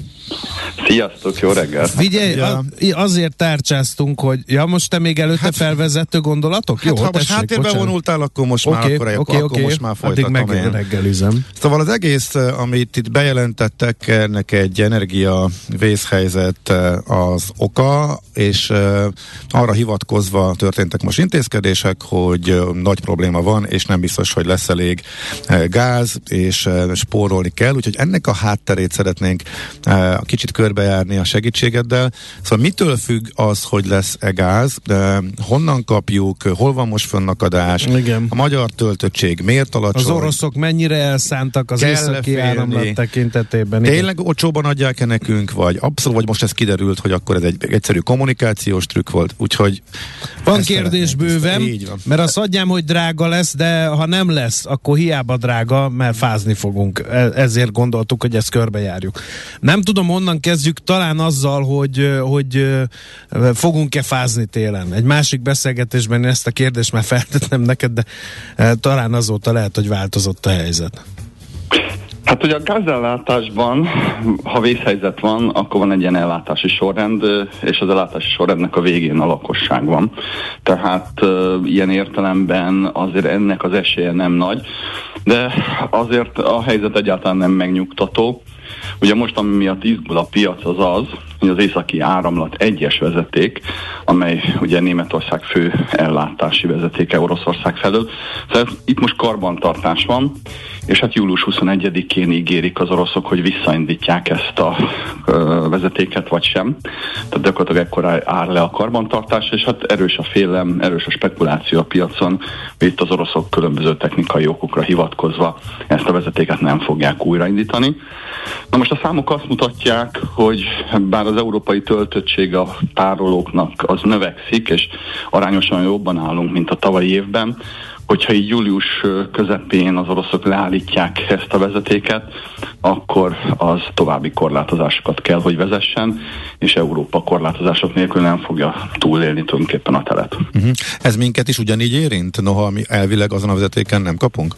Sziasztok, jó reggelt! Figyelj, Ja. azért tárcsáztunk, hogy ja, most te még előtte felvezető gondolatok? Hát, Jó, ha most háttérbe vonultál, akkor most már, Oké, akkor, oké, akkor oké. most már Addig folytatom meg én. reggelizem. Szóval az egész, eh, amit itt bejelentettek, ennek egy energia vészhelyzet eh, az oka, és eh, arra hivatkozva történtek most intézkedések, hogy nagy probléma van, és nem biztos, hogy lesz elég gáz, és spórolni kell, úgyhogy ennek a hátterét szeretnénk kicsit körbejárni a segítségeddel. Szóval mitől függ az, hogy lesz-e gáz, honnan kapjuk, hol van most fönnakadás, Igen. a magyar töltöttség miért alacsony? Az oroszok mennyire elszántak az északi áramlat tekintetében? Igen. Tényleg olcsóban adják-e nekünk, vagy abszolút, vagy most ez kiderült, hogy akkor ez egy egyszerű kommunikációs trükk volt, úgyhogy Van ezt kérdés bőven, van. mert azt adjám, hogy drága lesz, de ha nem lesz, akkor hiába drága, mert fázni fogunk. E- Ezért gondoltuk, hogy ezt körbejárjuk. Nem tudom, honnan kezdjük, talán azzal, hogy, hogy fogunk-e fázni télen. Egy másik beszélgetésben én ezt a kérdést már feltettem neked, de e, talán azóta lehet, hogy változott a helyzet. Hát ugye a gázellátásban, ha vészhelyzet van, akkor van egy ilyen ellátási sorrend, és az ellátási sorrendnek a végén a lakosság van. Tehát ilyen értelemben azért ennek az esélye nem nagy, de azért a helyzet egyáltalán nem megnyugtató. Ugye most, ami miatt izgul a piac, az az, hogy az északi áramlat egyes vezeték, amely ugye Németország fő ellátási vezetéke Oroszország felől. Tehát itt most karbantartás van, és hát július 21-én ígérik az oroszok, hogy visszaindítják ezt a vezetéket, vagy sem. Tehát gyakorlatilag ekkor áll le a karbantartás, és hát erős a félelem, erős a spekuláció a piacon, hogy itt az oroszok különböző technikai okokra hivatkozva ezt a vezetéket nem fogják újraindítani. Na most a számok azt mutatják, hogy bár az európai töltöttség a tárolóknak az növekszik, és arányosan jobban állunk, mint a tavalyi évben, hogyha így július közepén az oroszok leállítják ezt a vezetéket, akkor az további korlátozásokat kell, hogy vezessen, és Európa korlátozások nélkül nem fogja túlélni tulajdonképpen a telet. Uh-huh. Ez minket is ugyanígy érint, noha mi elvileg azon a vezetéken nem kapunk?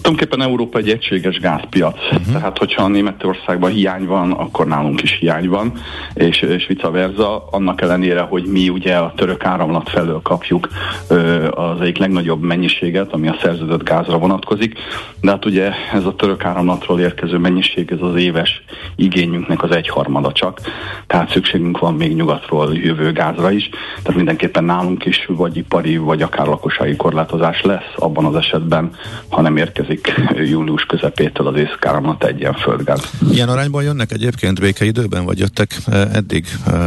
Tulajdonképpen Európa egy egységes gázpiac, uh-huh. tehát hogyha Németországban hiány van, akkor nálunk is hiány van, és, és vice versa, annak ellenére, hogy mi ugye a török áramlat felől kapjuk ö, az egyik legnagyobb mennyiséget, ami a szerződött gázra vonatkozik, de hát ugye ez a török áramlatról érkező mennyiség, ez az éves igényünknek az egyharmada csak, tehát szükségünk van még nyugatról jövő gázra is, tehát mindenképpen nálunk is vagy ipari, vagy akár lakossági korlátozás lesz abban az esetben, ha nem érkezik július közepétől az észkáramlat egy ilyen földgáz. Ilyen arányban jönnek egyébként békeidőben, vagy jöttek eh, eddig? Eh,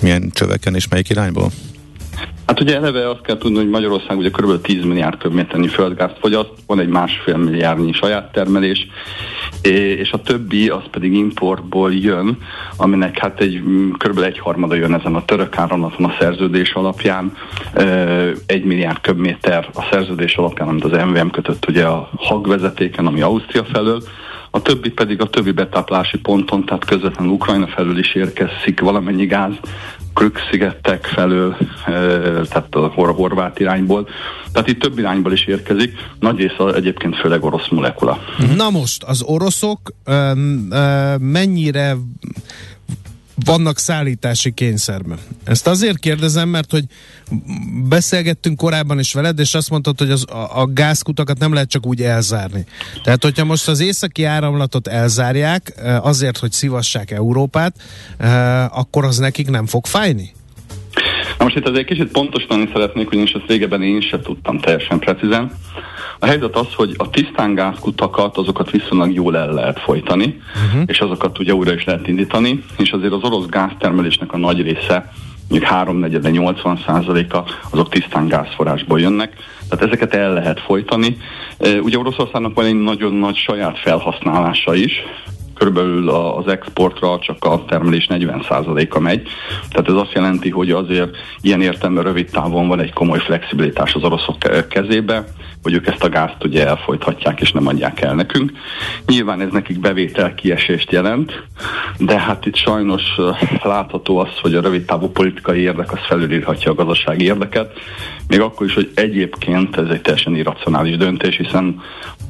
milyen csöveken és melyik irányból? Hát ugye eleve azt kell tudni, hogy Magyarország ugye kb. 10 milliárd köbméternyi földgázt fogyaszt, van egy másfél milliárdnyi saját termelés, és a többi az pedig importból jön, aminek hát egy kb. egy harmada jön ezen a török áramlaton a szerződés alapján, egy milliárd köbméter a szerződés alapján, amit az MVM kötött ugye a hagvezetéken, ami Ausztria felől, a többi pedig a többi betáplási ponton, tehát közvetlenül Ukrajna felől is érkezik valamennyi gáz, Krük-szigetek felől, e, tehát a hor- horvát irányból. Tehát itt több irányból is érkezik, nagy része egyébként főleg orosz molekula. Na most, az oroszok mennyire vannak szállítási kényszerben. Ezt azért kérdezem, mert hogy beszélgettünk korábban is veled, és azt mondtad, hogy az, a, a gázkutakat nem lehet csak úgy elzárni. Tehát, hogyha most az északi áramlatot elzárják eh, azért, hogy szivassák Európát, eh, akkor az nekik nem fog fájni? Na most itt azért kicsit pontosítani szeretnék, ugyanis ezt régebben én sem tudtam teljesen precízen. A helyzet az, hogy a tisztán gázkutakat, azokat viszonylag jól el lehet folytani, uh-huh. és azokat ugye újra is lehet indítani, és azért az orosz gáztermelésnek a nagy része, mondjuk 3 de 80 százaléka, azok tisztán gázforrásból jönnek, tehát ezeket el lehet folytani. Ugye Oroszországnak van egy nagyon nagy saját felhasználása is, körülbelül az exportra csak a termelés 40%-a megy. Tehát ez azt jelenti, hogy azért ilyen értelemben rövid távon van egy komoly flexibilitás az oroszok ke- kezébe, hogy ők ezt a gázt ugye elfolythatják és nem adják el nekünk. Nyilván ez nekik bevétel kiesést jelent, de hát itt sajnos látható az, hogy a rövid távú politikai érdek az felülírhatja a gazdasági érdeket, még akkor is, hogy egyébként ez egy teljesen irracionális döntés, hiszen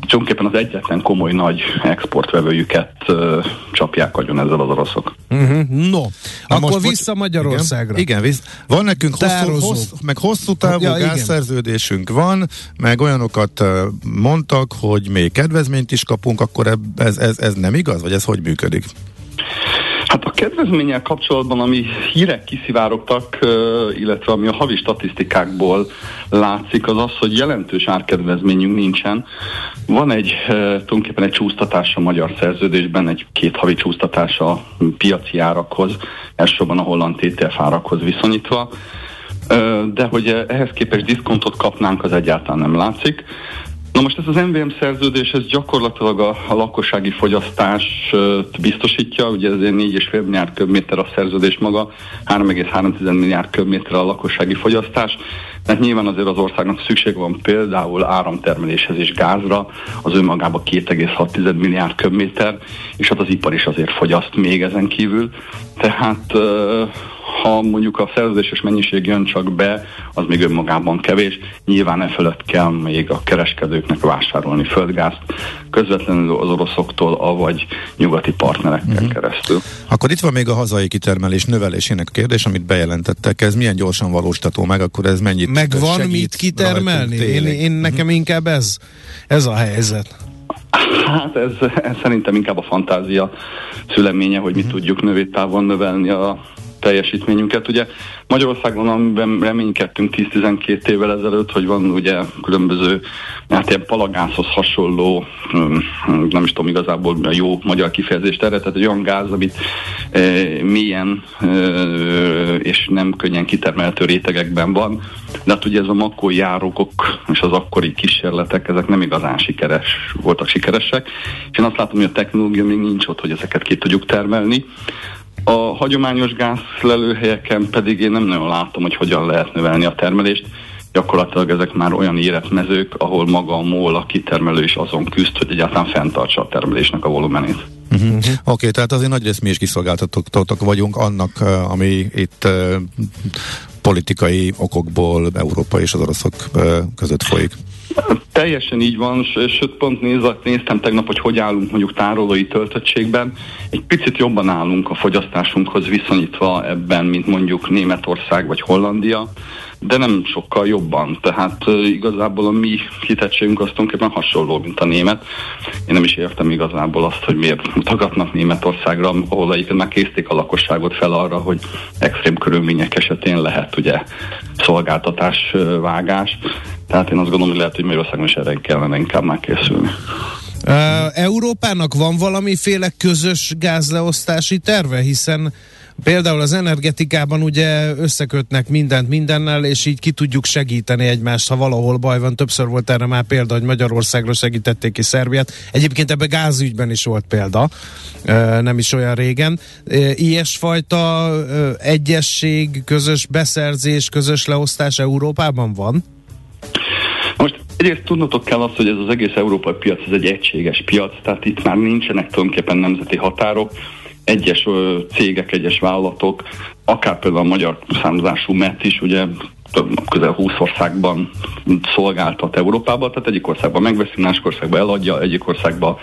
tulajdonképpen az egyetlen komoly nagy exportvevőjüket uh, csapják agyon ezzel az oroszok. Uh-huh. No, Na akkor most, vissza Magyarországra. Igen, igen visz. van nekünk hosszú, hosszú, meg hosszú távú Ja, ja, igen. gázszerződésünk van, meg olyanokat mondtak, hogy még kedvezményt is kapunk, akkor ez, ez, ez nem igaz, vagy ez hogy működik? Hát a kedvezménnyel kapcsolatban, ami hírek kiszivárogtak, illetve ami a havi statisztikákból látszik, az az, hogy jelentős árkedvezményünk nincsen. Van egy tulajdonképpen egy csúsztatás a magyar szerződésben, egy két havi csúsztatás a piaci árakhoz, elsősorban a holland TTF árakhoz viszonyítva. De hogy ehhez képest diszkontot kapnánk, az egyáltalán nem látszik. Na most ez az MVM szerződés, ez gyakorlatilag a, a lakossági fogyasztást biztosítja, ugye ez egy 4,5 milliárd köbméter a szerződés maga, 3,3 milliárd köbméter a lakossági fogyasztás, mert nyilván azért az országnak szükség van például áramtermeléshez és gázra, az önmagában 2,6 milliárd köbméter, és hát az ipar is azért fogyaszt még ezen kívül. Tehát ha mondjuk a szerződéses mennyiség jön csak be, az még önmagában kevés. Nyilván e fölött kell még a kereskedőknek vásárolni földgázt, közvetlenül az oroszoktól, avagy nyugati partnereken uh-huh. keresztül. Akkor itt van még a hazai kitermelés növelésének a kérdés, amit bejelentettek. Ez milyen gyorsan valósítható meg, akkor ez mennyit Meg van mit kitermelni? Én, én nekem inkább ez, ez a helyzet. Hát ez, ez szerintem inkább a fantázia szüleménye, hogy mi tudjuk növétávon növelni a teljesítményünket. Ugye Magyarországon, amiben reménykedtünk 10-12 évvel ezelőtt, hogy van ugye különböző, hát ilyen palagászhoz hasonló, hm, nem is tudom igazából a jó magyar kifejezést erre, tehát egy olyan gáz, amit e, mélyen e, és nem könnyen kitermelhető rétegekben van, de hát ugye ez a makó járókok és az akkori kísérletek, ezek nem igazán sikeres, voltak sikeresek, és én azt látom, hogy a technológia még nincs ott, hogy ezeket ki tudjuk termelni. A hagyományos gázlelőhelyeken pedig én nem nagyon látom, hogy hogyan lehet növelni a termelést. Gyakorlatilag ezek már olyan életmezők, ahol maga a MOL, a kitermelő is azon küzd, hogy egyáltalán fenntartsa a termelésnek a volumenét. Uh-huh. Oké, okay, tehát azért nagyrészt mi is kiszolgáltatók vagyunk annak, uh, ami itt uh, politikai okokból Európa és az oroszok uh, között folyik. Teljesen így van, sőt pont néz, néztem tegnap, hogy hogy állunk mondjuk tárolói töltöttségben. Egy picit jobban állunk a fogyasztásunkhoz viszonyítva ebben, mint mondjuk Németország vagy Hollandia, de nem sokkal jobban. Tehát igazából a mi kitettségünk az tulajdonképpen hasonló, mint a német. Én nem is értem igazából azt, hogy miért mutogatnak Németországra, ahol egyébként már készték a lakosságot fel arra, hogy extrém körülmények esetén lehet ugye szolgáltatás vágás. Tehát én azt gondolom, hogy lehet, hogy Magyarországon is erre kellene inkább már készülni. Európának van valamiféle közös gázleosztási terve, hiszen például az energetikában ugye összekötnek mindent mindennel, és így ki tudjuk segíteni egymást, ha valahol baj van. Többször volt erre már példa, hogy Magyarországra segítették ki Szerbiát. Egyébként ebbe gázügyben is volt példa, nem is olyan régen. Ilyesfajta egyesség, közös beszerzés, közös leosztás Európában van? Most egyrészt tudnotok kell azt, hogy ez az egész európai piac ez egy egységes piac, tehát itt már nincsenek tulajdonképpen nemzeti határok, egyes cégek, egyes vállalatok, akár például a magyar származású MET is, ugye több- közel 20 országban szolgáltat Európában, tehát egyik országban megveszi, másik országban eladja, egyik országban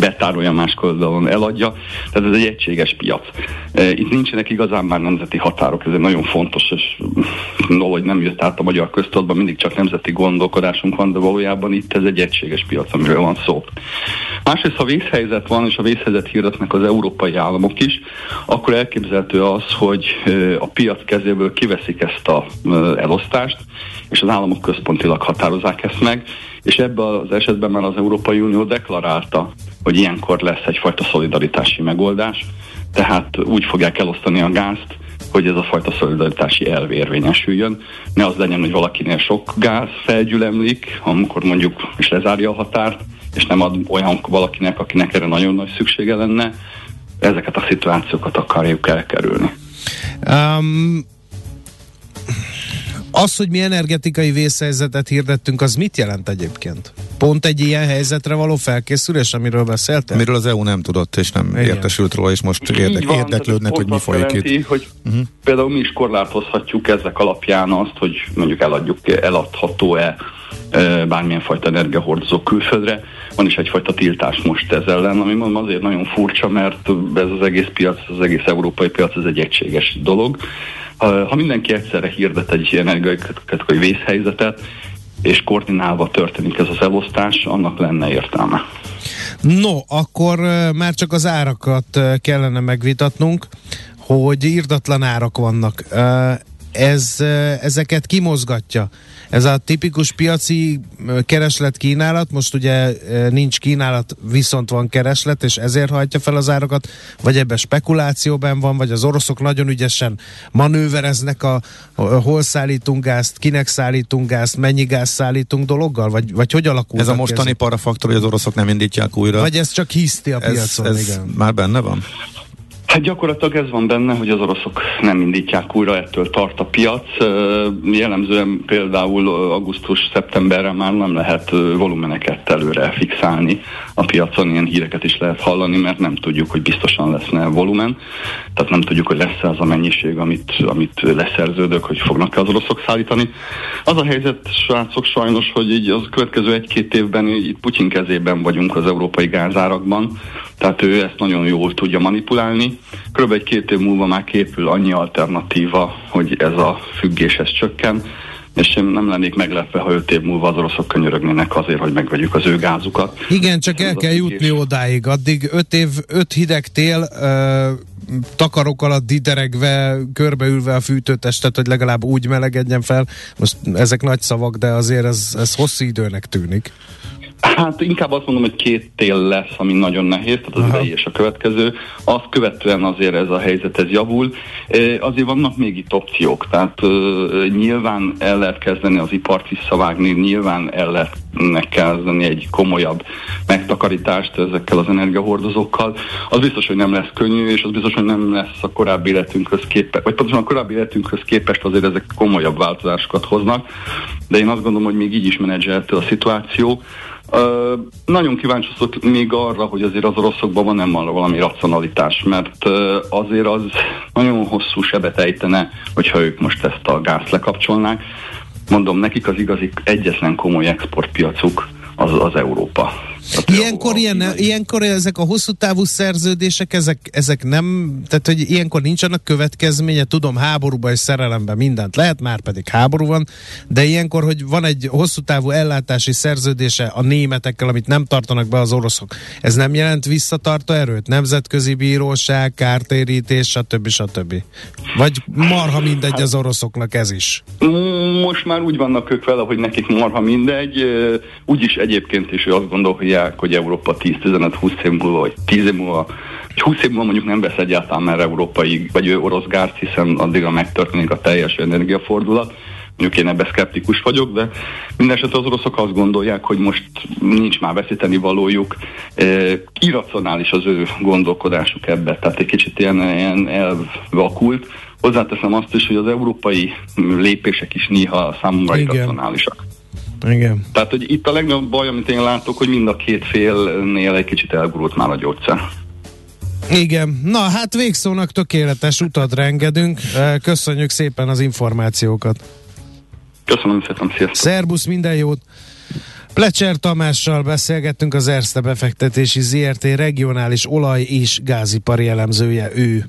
betárolja, másik oldalon eladja, tehát ez egy egységes piac. E, Itt nincsenek igazán már nemzeti határok, ez egy nagyon fontos, és valahogy nem jött át a magyar köztudatban, mindig csak nemzeti gondolkodásunk van, de valójában itt ez egy egységes piac, amiről van szó. Másrészt, ha vészhelyzet van, és a vészhelyzet hirdetnek az európai államok is, akkor elképzelhető az, hogy ö, a piac kezéből kiveszik ezt a ö, elosztást, és az államok központilag határozzák ezt meg, és ebben az esetben már az Európai Unió deklarálta, hogy ilyenkor lesz egyfajta szolidaritási megoldás, tehát úgy fogják elosztani a gázt, hogy ez a fajta szolidaritási elv érvényesüljön. Ne az legyen, hogy valakinél sok gáz felgyülemlik, amikor mondjuk is lezárja a határt, és nem ad olyan valakinek, akinek erre nagyon nagy szüksége lenne. Ezeket a szituációkat akarjuk elkerülni. Um, Az, hogy mi energetikai vészhelyzetet hirdettünk, az mit jelent egyébként? Pont egy ilyen helyzetre való felkészülés, amiről beszéltem? Amiről az EU nem tudott, és nem Igen. értesült róla, és most érdek, van, érdeklődnek, hogy mi folyik azt itt. jelenti, hogy uh-huh. például mi is korlátozhatjuk ezek alapján azt, hogy mondjuk eladjuk, eladható-e bármilyen fajta energiahordozó külföldre. Van is egyfajta tiltás most ez ellen, ami mondom azért nagyon furcsa, mert ez az egész piac, az egész európai piac, ez egy egységes dolog. Ha mindenki egyszerre hirdet egy ilyen energetikai vészhelyzetet, és koordinálva történik ez az elosztás, annak lenne értelme. No, akkor már csak az árakat kellene megvitatnunk, hogy írdatlan árak vannak. Ez, ezeket kimozgatja. Ez a tipikus piaci kereslet-kínálat, most ugye nincs kínálat, viszont van kereslet, és ezért hajtja fel az árakat, vagy ebben spekulációban van, vagy az oroszok nagyon ügyesen manővereznek a, a hol szállítunk gázt, kinek szállítunk gázt, mennyi gáz szállítunk dologgal, vagy, vagy hogy alakul? Ez a mostani parafaktor, hogy az oroszok nem indítják újra. Vagy ez csak hiszti a ez, piacon, ez igen. már benne van? Hát gyakorlatilag ez van benne, hogy az oroszok nem indítják újra, ettől tart a piac. Jellemzően például augusztus-szeptemberre már nem lehet volumeneket előre fixálni a piacon, ilyen híreket is lehet hallani, mert nem tudjuk, hogy biztosan lesz-e volumen, tehát nem tudjuk, hogy lesz-e az a mennyiség, amit, amit leszerződök, hogy fognak-e az oroszok szállítani. Az a helyzet, srácok, sajnos, hogy így az következő egy-két évben így Putyin kezében vagyunk az európai gázárakban, tehát ő ezt nagyon jól tudja manipulálni. Körülbelül egy-két év múlva már képül annyi alternatíva, hogy ez a függés ez csökken, és én nem lennék meglepve, ha öt év múlva az oroszok könyörögnének azért, hogy megvegyük az ő gázukat. Igen, csak el Ez a kell jutni odáig. Addig öt év, öt hideg tél, ö, takarok alatt dideregve, körbeülve a fűtőtestet, hogy legalább úgy melegedjen fel. Most ezek nagy szavak, de azért ez, ez hosszú időnek tűnik. Hát inkább azt mondom, hogy két tél lesz, ami nagyon nehéz, tehát az Aha. idei és a következő. Azt követően azért ez a helyzet ez javul. Azért vannak még itt opciók, tehát nyilván el lehet kezdeni az ipart visszavágni, nyilván el lehet kezdeni egy komolyabb megtakarítást ezekkel az energiahordozókkal. Az biztos, hogy nem lesz könnyű, és az biztos, hogy nem lesz a korábbi életünkhöz képest, vagy pontosan a korábbi életünkhöz képest azért ezek komolyabb változásokat hoznak, de én azt gondolom, hogy még így is menedzselhető a szituáció. Nagyon kíváncsi vagyok még arra, hogy azért az oroszokban van nem van valami racionalitás, mert ö, azért az nagyon hosszú sebet ejtene, hogyha ők most ezt a gázt lekapcsolnák. Mondom, nekik az igazi egyetlen komoly exportpiacuk az, az Európa. Ilyenkor, ilyen, kínai- ilyenkor ezek a hosszú távú szerződések, ezek, ezek nem, tehát hogy ilyenkor nincs annak következménye, tudom, háborúban és szerelemben mindent lehet, már pedig háború van, de ilyenkor, hogy van egy hosszú távú ellátási szerződése a németekkel, amit nem tartanak be az oroszok, ez nem jelent visszatartó erőt? Nemzetközi bíróság, kártérítés, stb. stb. Vagy marha mindegy az oroszoknak ez is? Most már úgy vannak ők vele, hogy nekik marha mindegy. Úgyis egyébként is ő azt gondolják, hogy Európa 10-15-20 év múlva, vagy 10 év múlva, vagy 20 év múlva mondjuk nem vesz egyáltalán már európai, vagy ő orosz gázt, hiszen addigra megtörténik a teljes energiafordulat. Mondjuk én ebben szkeptikus vagyok, de mindesetre az oroszok azt gondolják, hogy most nincs már veszíteni valójuk. E, irracionális az ő gondolkodásuk ebbe, tehát egy kicsit ilyen, ilyen elvakult. Hozzáteszem azt is, hogy az európai lépések is néha számomra Igen. irracionálisak. Igen. Tehát, hogy itt a legnagyobb baj, amit én látok, hogy mind a két félnél egy kicsit elgurult már a gyógyszer. Igen, na hát végszónak tökéletes utat rengedünk. Köszönjük szépen az információkat. Köszönöm szépen, sziasztok! Szerbusz, minden jót! Plecser Tamással beszélgettünk az Erste befektetési ZRT regionális olaj- és gázipari elemzője ő.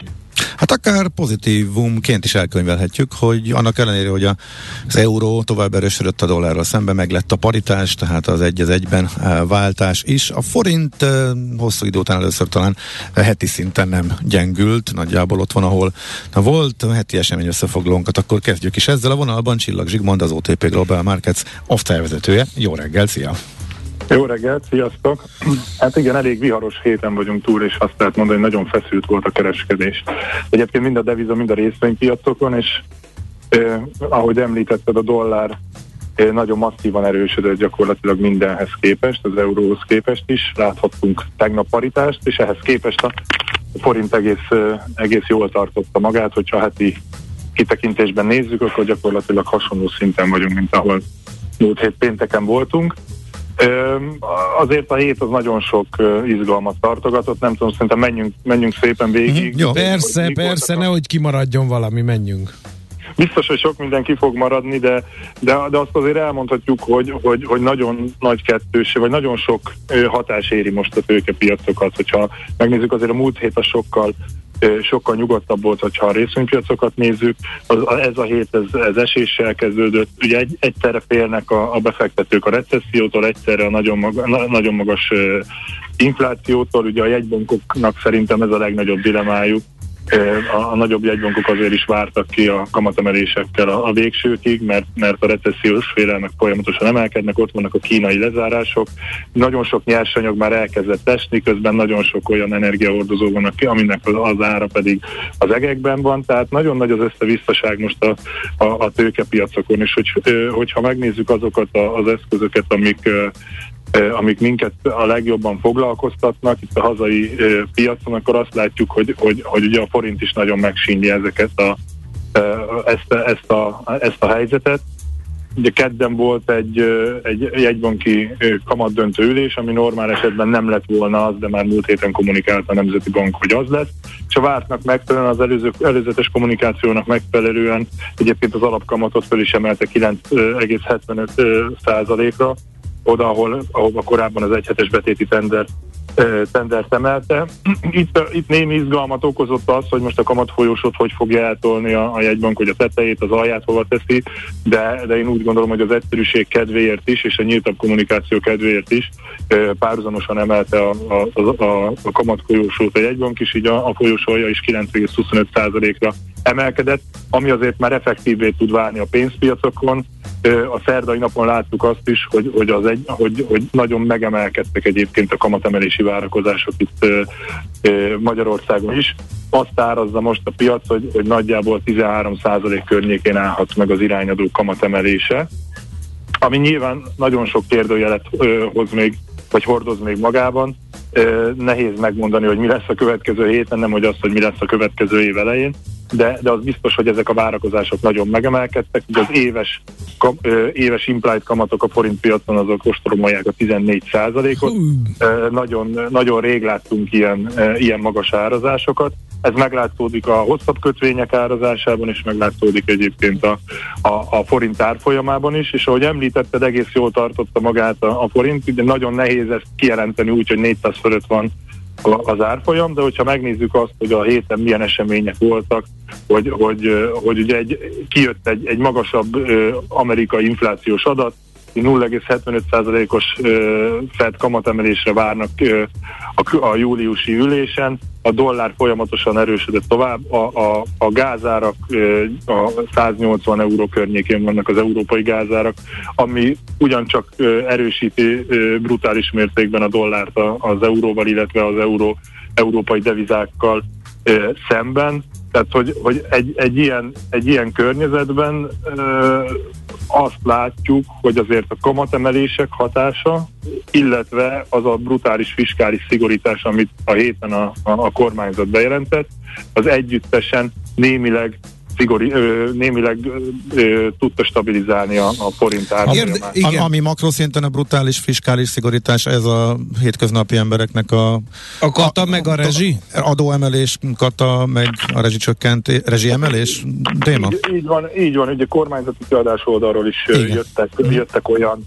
Hát akár pozitívumként is elkönyvelhetjük, hogy annak ellenére, hogy az euró tovább erősödött a dollárral szemben, meg lett a paritás, tehát az egy az egyben eh, váltás is. A forint eh, hosszú idő után először talán heti szinten nem gyengült, nagyjából ott van, ahol na, volt heti esemény összefoglalónkat, akkor kezdjük is ezzel a vonalban. Csillag Zsigmond, az OTP Global Markets osztályvezetője. Jó reggel, szia! Jó reggelt, sziasztok! Hát igen, elég viharos héten vagyunk túl, és azt lehet mondani, hogy nagyon feszült volt a kereskedés. Egyébként mind a deviza, mind a részvénypiacokon, és eh, ahogy említetted, a dollár eh, nagyon masszívan erősödött gyakorlatilag mindenhez képest, az euróhoz képest is. Láthattunk tegnap paritást, és ehhez képest a forint egész, eh, egész jól tartotta magát, hogyha heti kitekintésben nézzük, akkor gyakorlatilag hasonló szinten vagyunk, mint ahol múlt hét pénteken voltunk. Azért a hét az nagyon sok izgalmat tartogatott, nem tudom, szerintem menjünk, menjünk szépen végig. Mm, jó. Persze, hogy persze, nehogy kimaradjon valami, menjünk. Biztos, hogy sok minden ki fog maradni, de, de, de azt azért elmondhatjuk, hogy, hogy, hogy nagyon nagy kettős, vagy nagyon sok hatás éri most a tőkepiacokat. Hogyha megnézzük, azért a múlt hét a sokkal sokkal nyugodtabb volt, hogyha a részvénypiacokat nézzük. Az, ez a hét ez, ez eséssel kezdődött. Ugye egy, egyszerre félnek a, a befektetők a recessziótól, egyszerre a nagyon, maga, na, nagyon magas inflációtól. Ugye a jegybankoknak szerintem ez a legnagyobb dilemájuk a, a nagyobb jegybankok azért is vártak ki a kamatemelésekkel a, a végsőkig, mert, mert a recessziós félelmek folyamatosan emelkednek, ott vannak a kínai lezárások. Nagyon sok nyersanyag már elkezdett esni, közben nagyon sok olyan energiahordozó van, aminek az, ára pedig az egekben van, tehát nagyon nagy az összevisszaság most a, a, a tőkepiacokon, és hogy, hogyha megnézzük azokat az eszközöket, amik amik minket a legjobban foglalkoztatnak itt a hazai piacon, akkor azt látjuk, hogy, hogy, hogy ugye a forint is nagyon megsínli ezeket a, ezt, ezt, a, ezt a helyzetet. Ugye kedden volt egy, egy jegybanki kamatdöntő ülés, ami normál esetben nem lett volna az, de már múlt héten kommunikált a Nemzeti Bank, hogy az lesz. És a vártnak megfelelően, az előző, előzetes kommunikációnak megfelelően egyébként az alapkamatot föl is emelte 9,75 százalékra, oda, ahol, ahol korábban az egyhetes betéti tender tendert emelte. Itt, itt némi izgalmat okozott az, hogy most a kamatfolyósot hogy fogja eltolni a, a jegybank, hogy a tetejét, az alját hova teszi, de, de én úgy gondolom, hogy az egyszerűség kedvéért is, és a nyíltabb kommunikáció kedvéért is párhuzamosan emelte a, a, a, a kamatfolyósót a jegybank is, így a, a folyósója is 9,25%-ra emelkedett, ami azért már effektívé tud válni a pénzpiacokon. A szerdai napon láttuk azt is, hogy, hogy, az egy, hogy, hogy nagyon megemelkedtek egyébként a kamatemelési várakozások itt Magyarországon is. Azt árazza most a piac, hogy, hogy nagyjából 13% környékén állhat meg az irányadó kamatemelése, ami nyilván nagyon sok kérdőjelet hoz még, vagy hordoz még magában. Nehéz megmondani, hogy mi lesz a következő héten, nem hogy az, hogy mi lesz a következő év elején de, de az biztos, hogy ezek a várakozások nagyon megemelkedtek, ugye az éves, kam, éves implied kamatok a forint piacon azok ostromolják a 14% ot nagyon, nagyon rég láttunk ilyen, ilyen magas árazásokat. Ez meglátszódik a hosszabb kötvények árazásában, és meglátszódik egyébként a, a, a forint árfolyamában is, és ahogy említetted, egész jól tartotta magát a, a forint, de nagyon nehéz ezt kijelenteni úgy, hogy 400 fölött van az árfolyam, de hogyha megnézzük azt, hogy a héten milyen események voltak, hogy, hogy, hogy ugye egy, kijött egy, egy magasabb amerikai inflációs adat, 0,75%-os Fed kamatemelésre várnak a, a júliusi ülésen, a dollár folyamatosan erősödött tovább, a, a, a gázárak a 180 euró környékén vannak az európai gázárak, ami ugyancsak erősíti brutális mértékben a dollárt az euróval, illetve az euró, európai devizákkal szemben. Tehát, hogy, hogy egy, egy, ilyen, egy ilyen környezetben ö, azt látjuk, hogy azért a kamatemelések hatása, illetve az a brutális fiskális szigorítás, amit a héten a, a, a kormányzat bejelentett, az együttesen némileg szigori, ö, némileg ö, tudta stabilizálni a, a forint árfolyamát. Ami makroszinten a brutális fiskális szigorítás, ez a hétköznapi embereknek a... A kata a, meg a rezsi? Adóemelés, kata meg a rezsicsökkent, rezsiemelés téma? Így, így van, így van, ugye kormányzati kiadás oldalról is Igen. jöttek, jöttek olyan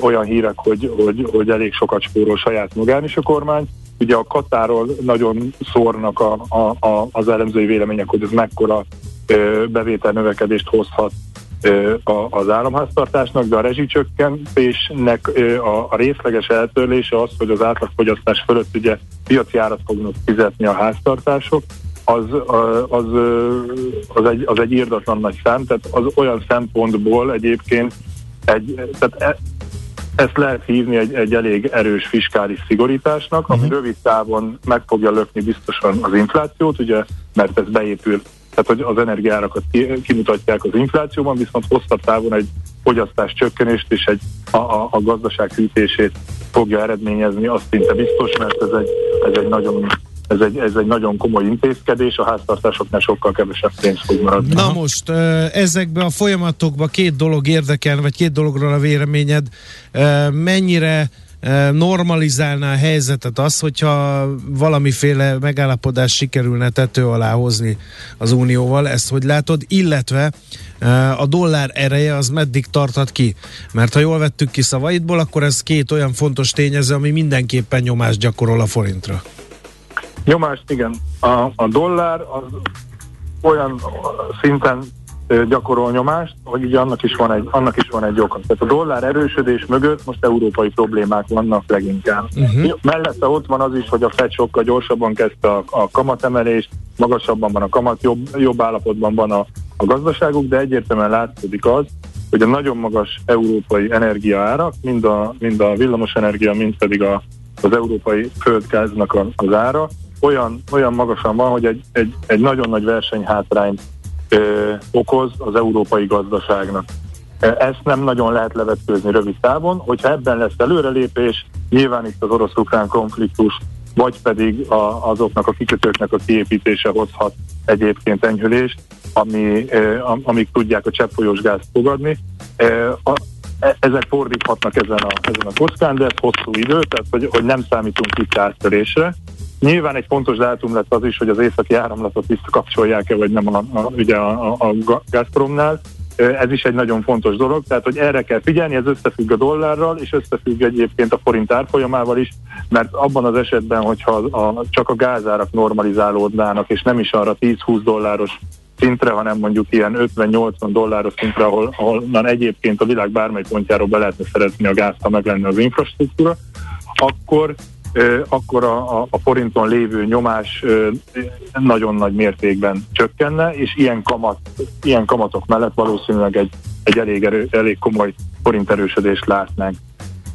olyan hírek, hogy, hogy, hogy elég sokat spórol saját magán is a kormány. Ugye a Katáról nagyon szórnak a, a, a, az elemzői vélemények, hogy ez mekkora bevétel növekedést hozhat az államháztartásnak, de a rezsicsökkentésnek a, részleges eltörlése az, hogy az átlagfogyasztás fölött ugye piaci árat fognak fizetni a háztartások, az, az, az, egy, az egy írdatlan nagy szám, tehát az olyan szempontból egyébként egy, tehát e, ezt lehet hívni egy, egy elég erős fiskális szigorításnak, ami Mhm. rövid távon meg fogja lökni biztosan az inflációt, ugye, mert ez beépül, tehát hogy az energiárakat ki, kimutatják az inflációban, viszont hosszabb távon egy fogyasztás csökkenést és egy, a, a, a gazdaság hűtését fogja eredményezni, az szinte biztos, mert ez egy, ez egy nagyon ez egy, ez egy nagyon komoly intézkedés, a háztartásoknál sokkal kevesebb pénz fog maradni. Na most, ö, ezekbe a folyamatokba két dolog érdekel, vagy két dologról a véleményed. Mennyire normalizálná a helyzetet az, hogyha valamiféle megállapodás sikerülne tető alá hozni az Unióval, ezt hogy látod, illetve a dollár ereje az meddig tarthat ki? Mert ha jól vettük ki szavaidból, akkor ez két olyan fontos tényező, ami mindenképpen nyomást gyakorol a forintra. Nyomást, igen. A, a dollár az olyan szinten gyakorol nyomást, hogy ugye annak is van egy, annak is van egy oka. Tehát a dollár erősödés mögött most európai problémák vannak leginkább. Uh-huh. Mellette ott van az is, hogy a Fed sokkal gyorsabban kezdte a, a kamatemelést, magasabban van a kamat, jobb, jobb állapotban van a, a gazdaságuk, de egyértelműen látszódik az, hogy a nagyon magas európai energiaárak, mind a, mind a villamos energia, mind pedig a, az európai földgáznak az ára, olyan, olyan magasan van, hogy egy, egy, egy nagyon nagy versenyhátrányt ö, okoz az európai gazdaságnak. Ezt nem nagyon lehet levetkőzni rövid távon, hogyha ebben lesz előrelépés, nyilván itt az orosz-ukrán konfliktus, vagy pedig a, azoknak a kikötőknek a kiépítése hozhat egyébként enyhülést, ami, am- amik tudják a cseppfolyós gázt fogadni. A, e- ezek fordíthatnak ezen a, ezen a kockán, de ez hosszú idő, tehát hogy, hogy nem számítunk itt áttörésre. Nyilván egy fontos dátum lett az is, hogy az északi áramlatot visszakapcsolják-e, vagy nem a, a, ugye a, a, a Gazpromnál. Ez is egy nagyon fontos dolog, tehát hogy erre kell figyelni, ez összefügg a dollárral, és összefügg egyébként a forint árfolyamával is, mert abban az esetben, hogyha a, csak a gázárak normalizálódnának, és nem is arra 10-20 dolláros szintre, hanem mondjuk ilyen 50-80 dolláros szintre, ahol, ahol egyébként a világ bármely pontjáról be lehetne szeretni a gázt, ha meg lenne az infrastruktúra, akkor akkor a, a, a forinton lévő nyomás nagyon nagy mértékben csökkenne, és ilyen, kamat, ilyen kamatok mellett valószínűleg egy, egy elég, erő, elég komoly forint erősödést látnánk.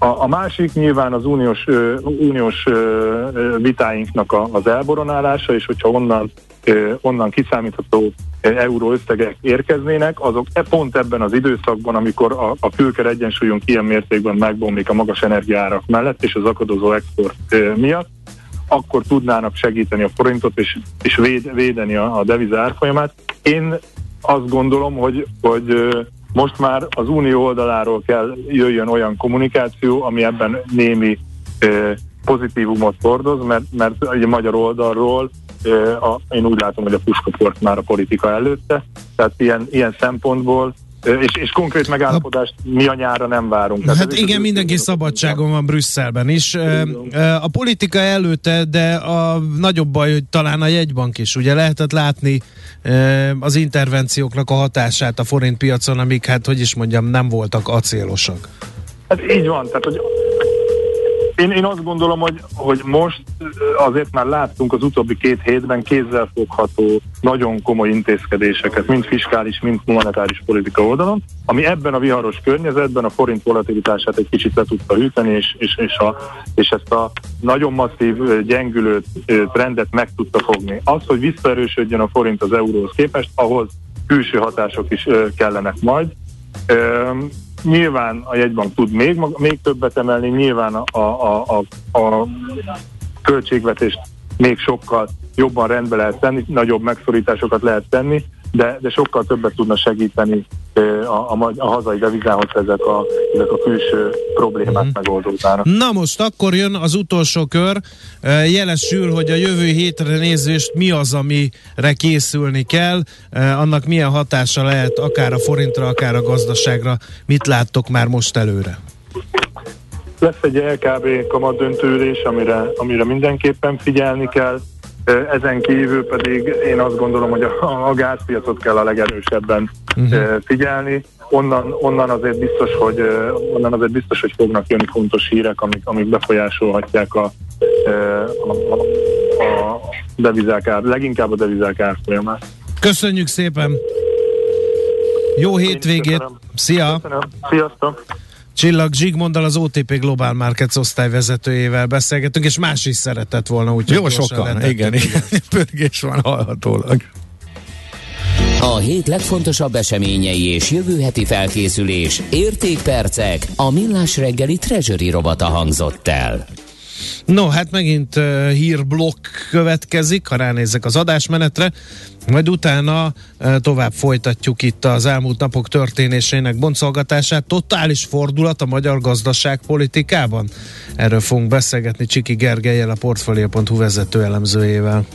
A, a másik nyilván az uniós, ö, uniós ö, vitáinknak a, az elboronálása, és hogyha onnan, ö, onnan kiszámítható euró összegek érkeznének, azok e pont ebben az időszakban, amikor a, a külker egyensúlyunk ilyen mértékben megbomlik a magas energiárak mellett és az akadozó export ö, miatt, akkor tudnának segíteni a forintot és, és véd, védeni a, a deviza árfolyamát. Én azt gondolom, hogy, hogy most már az unió oldaláról kell jöjjön olyan kommunikáció, ami ebben némi pozitívumot hordoz, mert, mert ugye magyar oldalról a, én úgy látom, hogy a puskaport már a politika előtte, tehát ilyen, ilyen szempontból és, és konkrét megállapodást mi a nyára nem várunk. Hát ez- igen, mindenki szabadságon van Brüsszelben is. A politika előtte, de a nagyobb baj, hogy talán a jegybank is. Ugye lehetett látni az intervencióknak a hatását a forint piacon, amik hát, hogy is mondjam, nem voltak acélosak. Hát így van, tehát hogy én, én azt gondolom, hogy, hogy most azért már láttunk az utóbbi két hétben kézzelfogható, nagyon komoly intézkedéseket, mind fiskális, mind monetáris politika oldalon, ami ebben a viharos környezetben a forint volatilitását egy kicsit le tudta hűteni, és, és, és, a, és ezt a nagyon masszív gyengülő trendet meg tudta fogni. Az, hogy visszaerősödjön a forint az euróhoz képest, ahhoz külső hatások is kellenek majd. Nyilván a jegybank tud még, még többet emelni, nyilván a, a, a, a költségvetést még sokkal jobban rendbe lehet tenni, nagyobb megszorításokat lehet tenni, de, de sokkal többet tudna segíteni a, a, a hazai devizához ezek a, ezek a külső problémák Mhm. megoldódnának. Na most akkor jön az utolsó kör. Jelesül, hogy a jövő hétre nézést mi az, amire készülni kell, annak milyen hatása lehet akár a forintra, akár a gazdaságra. Mit láttok már most előre? Lesz egy LKB kamatdöntőülés, amire, amire mindenképpen figyelni kell. Ezen kívül pedig én azt gondolom, hogy a, a gázpiacot kell a legerősebben uh-huh. figyelni. Onnan, onnan azért biztos, hogy onnan azért biztos, hogy fognak jönni fontos hírek, amik, amik befolyásolhatják a, a, a, a devizák ár, leginkább a devizák árfolyamát. Köszönjük szépen! Jó hétvégét! Szia! Köszönöm. Sziasztok! Csillag Zsigmonddal az OTP Global Markets osztályvezetőjével beszélgetünk, és más is szeretett volna, úgyhogy Jó sokan, letettük, igen, igen. *laughs* Pörgés van hallhatólag. A hét legfontosabb eseményei és jövő heti felkészülés, értékpercek, a millás reggeli treasury robata hangzott el. No, hát megint uh, hírblokk következik, ha ránézek az adásmenetre, majd utána uh, tovább folytatjuk itt az elmúlt napok történésének boncolgatását. Totális fordulat a magyar gazdaságpolitikában? Erről fogunk beszélgetni Csiki Gergelyel, a Portfolio.hu vezető elemzőjével.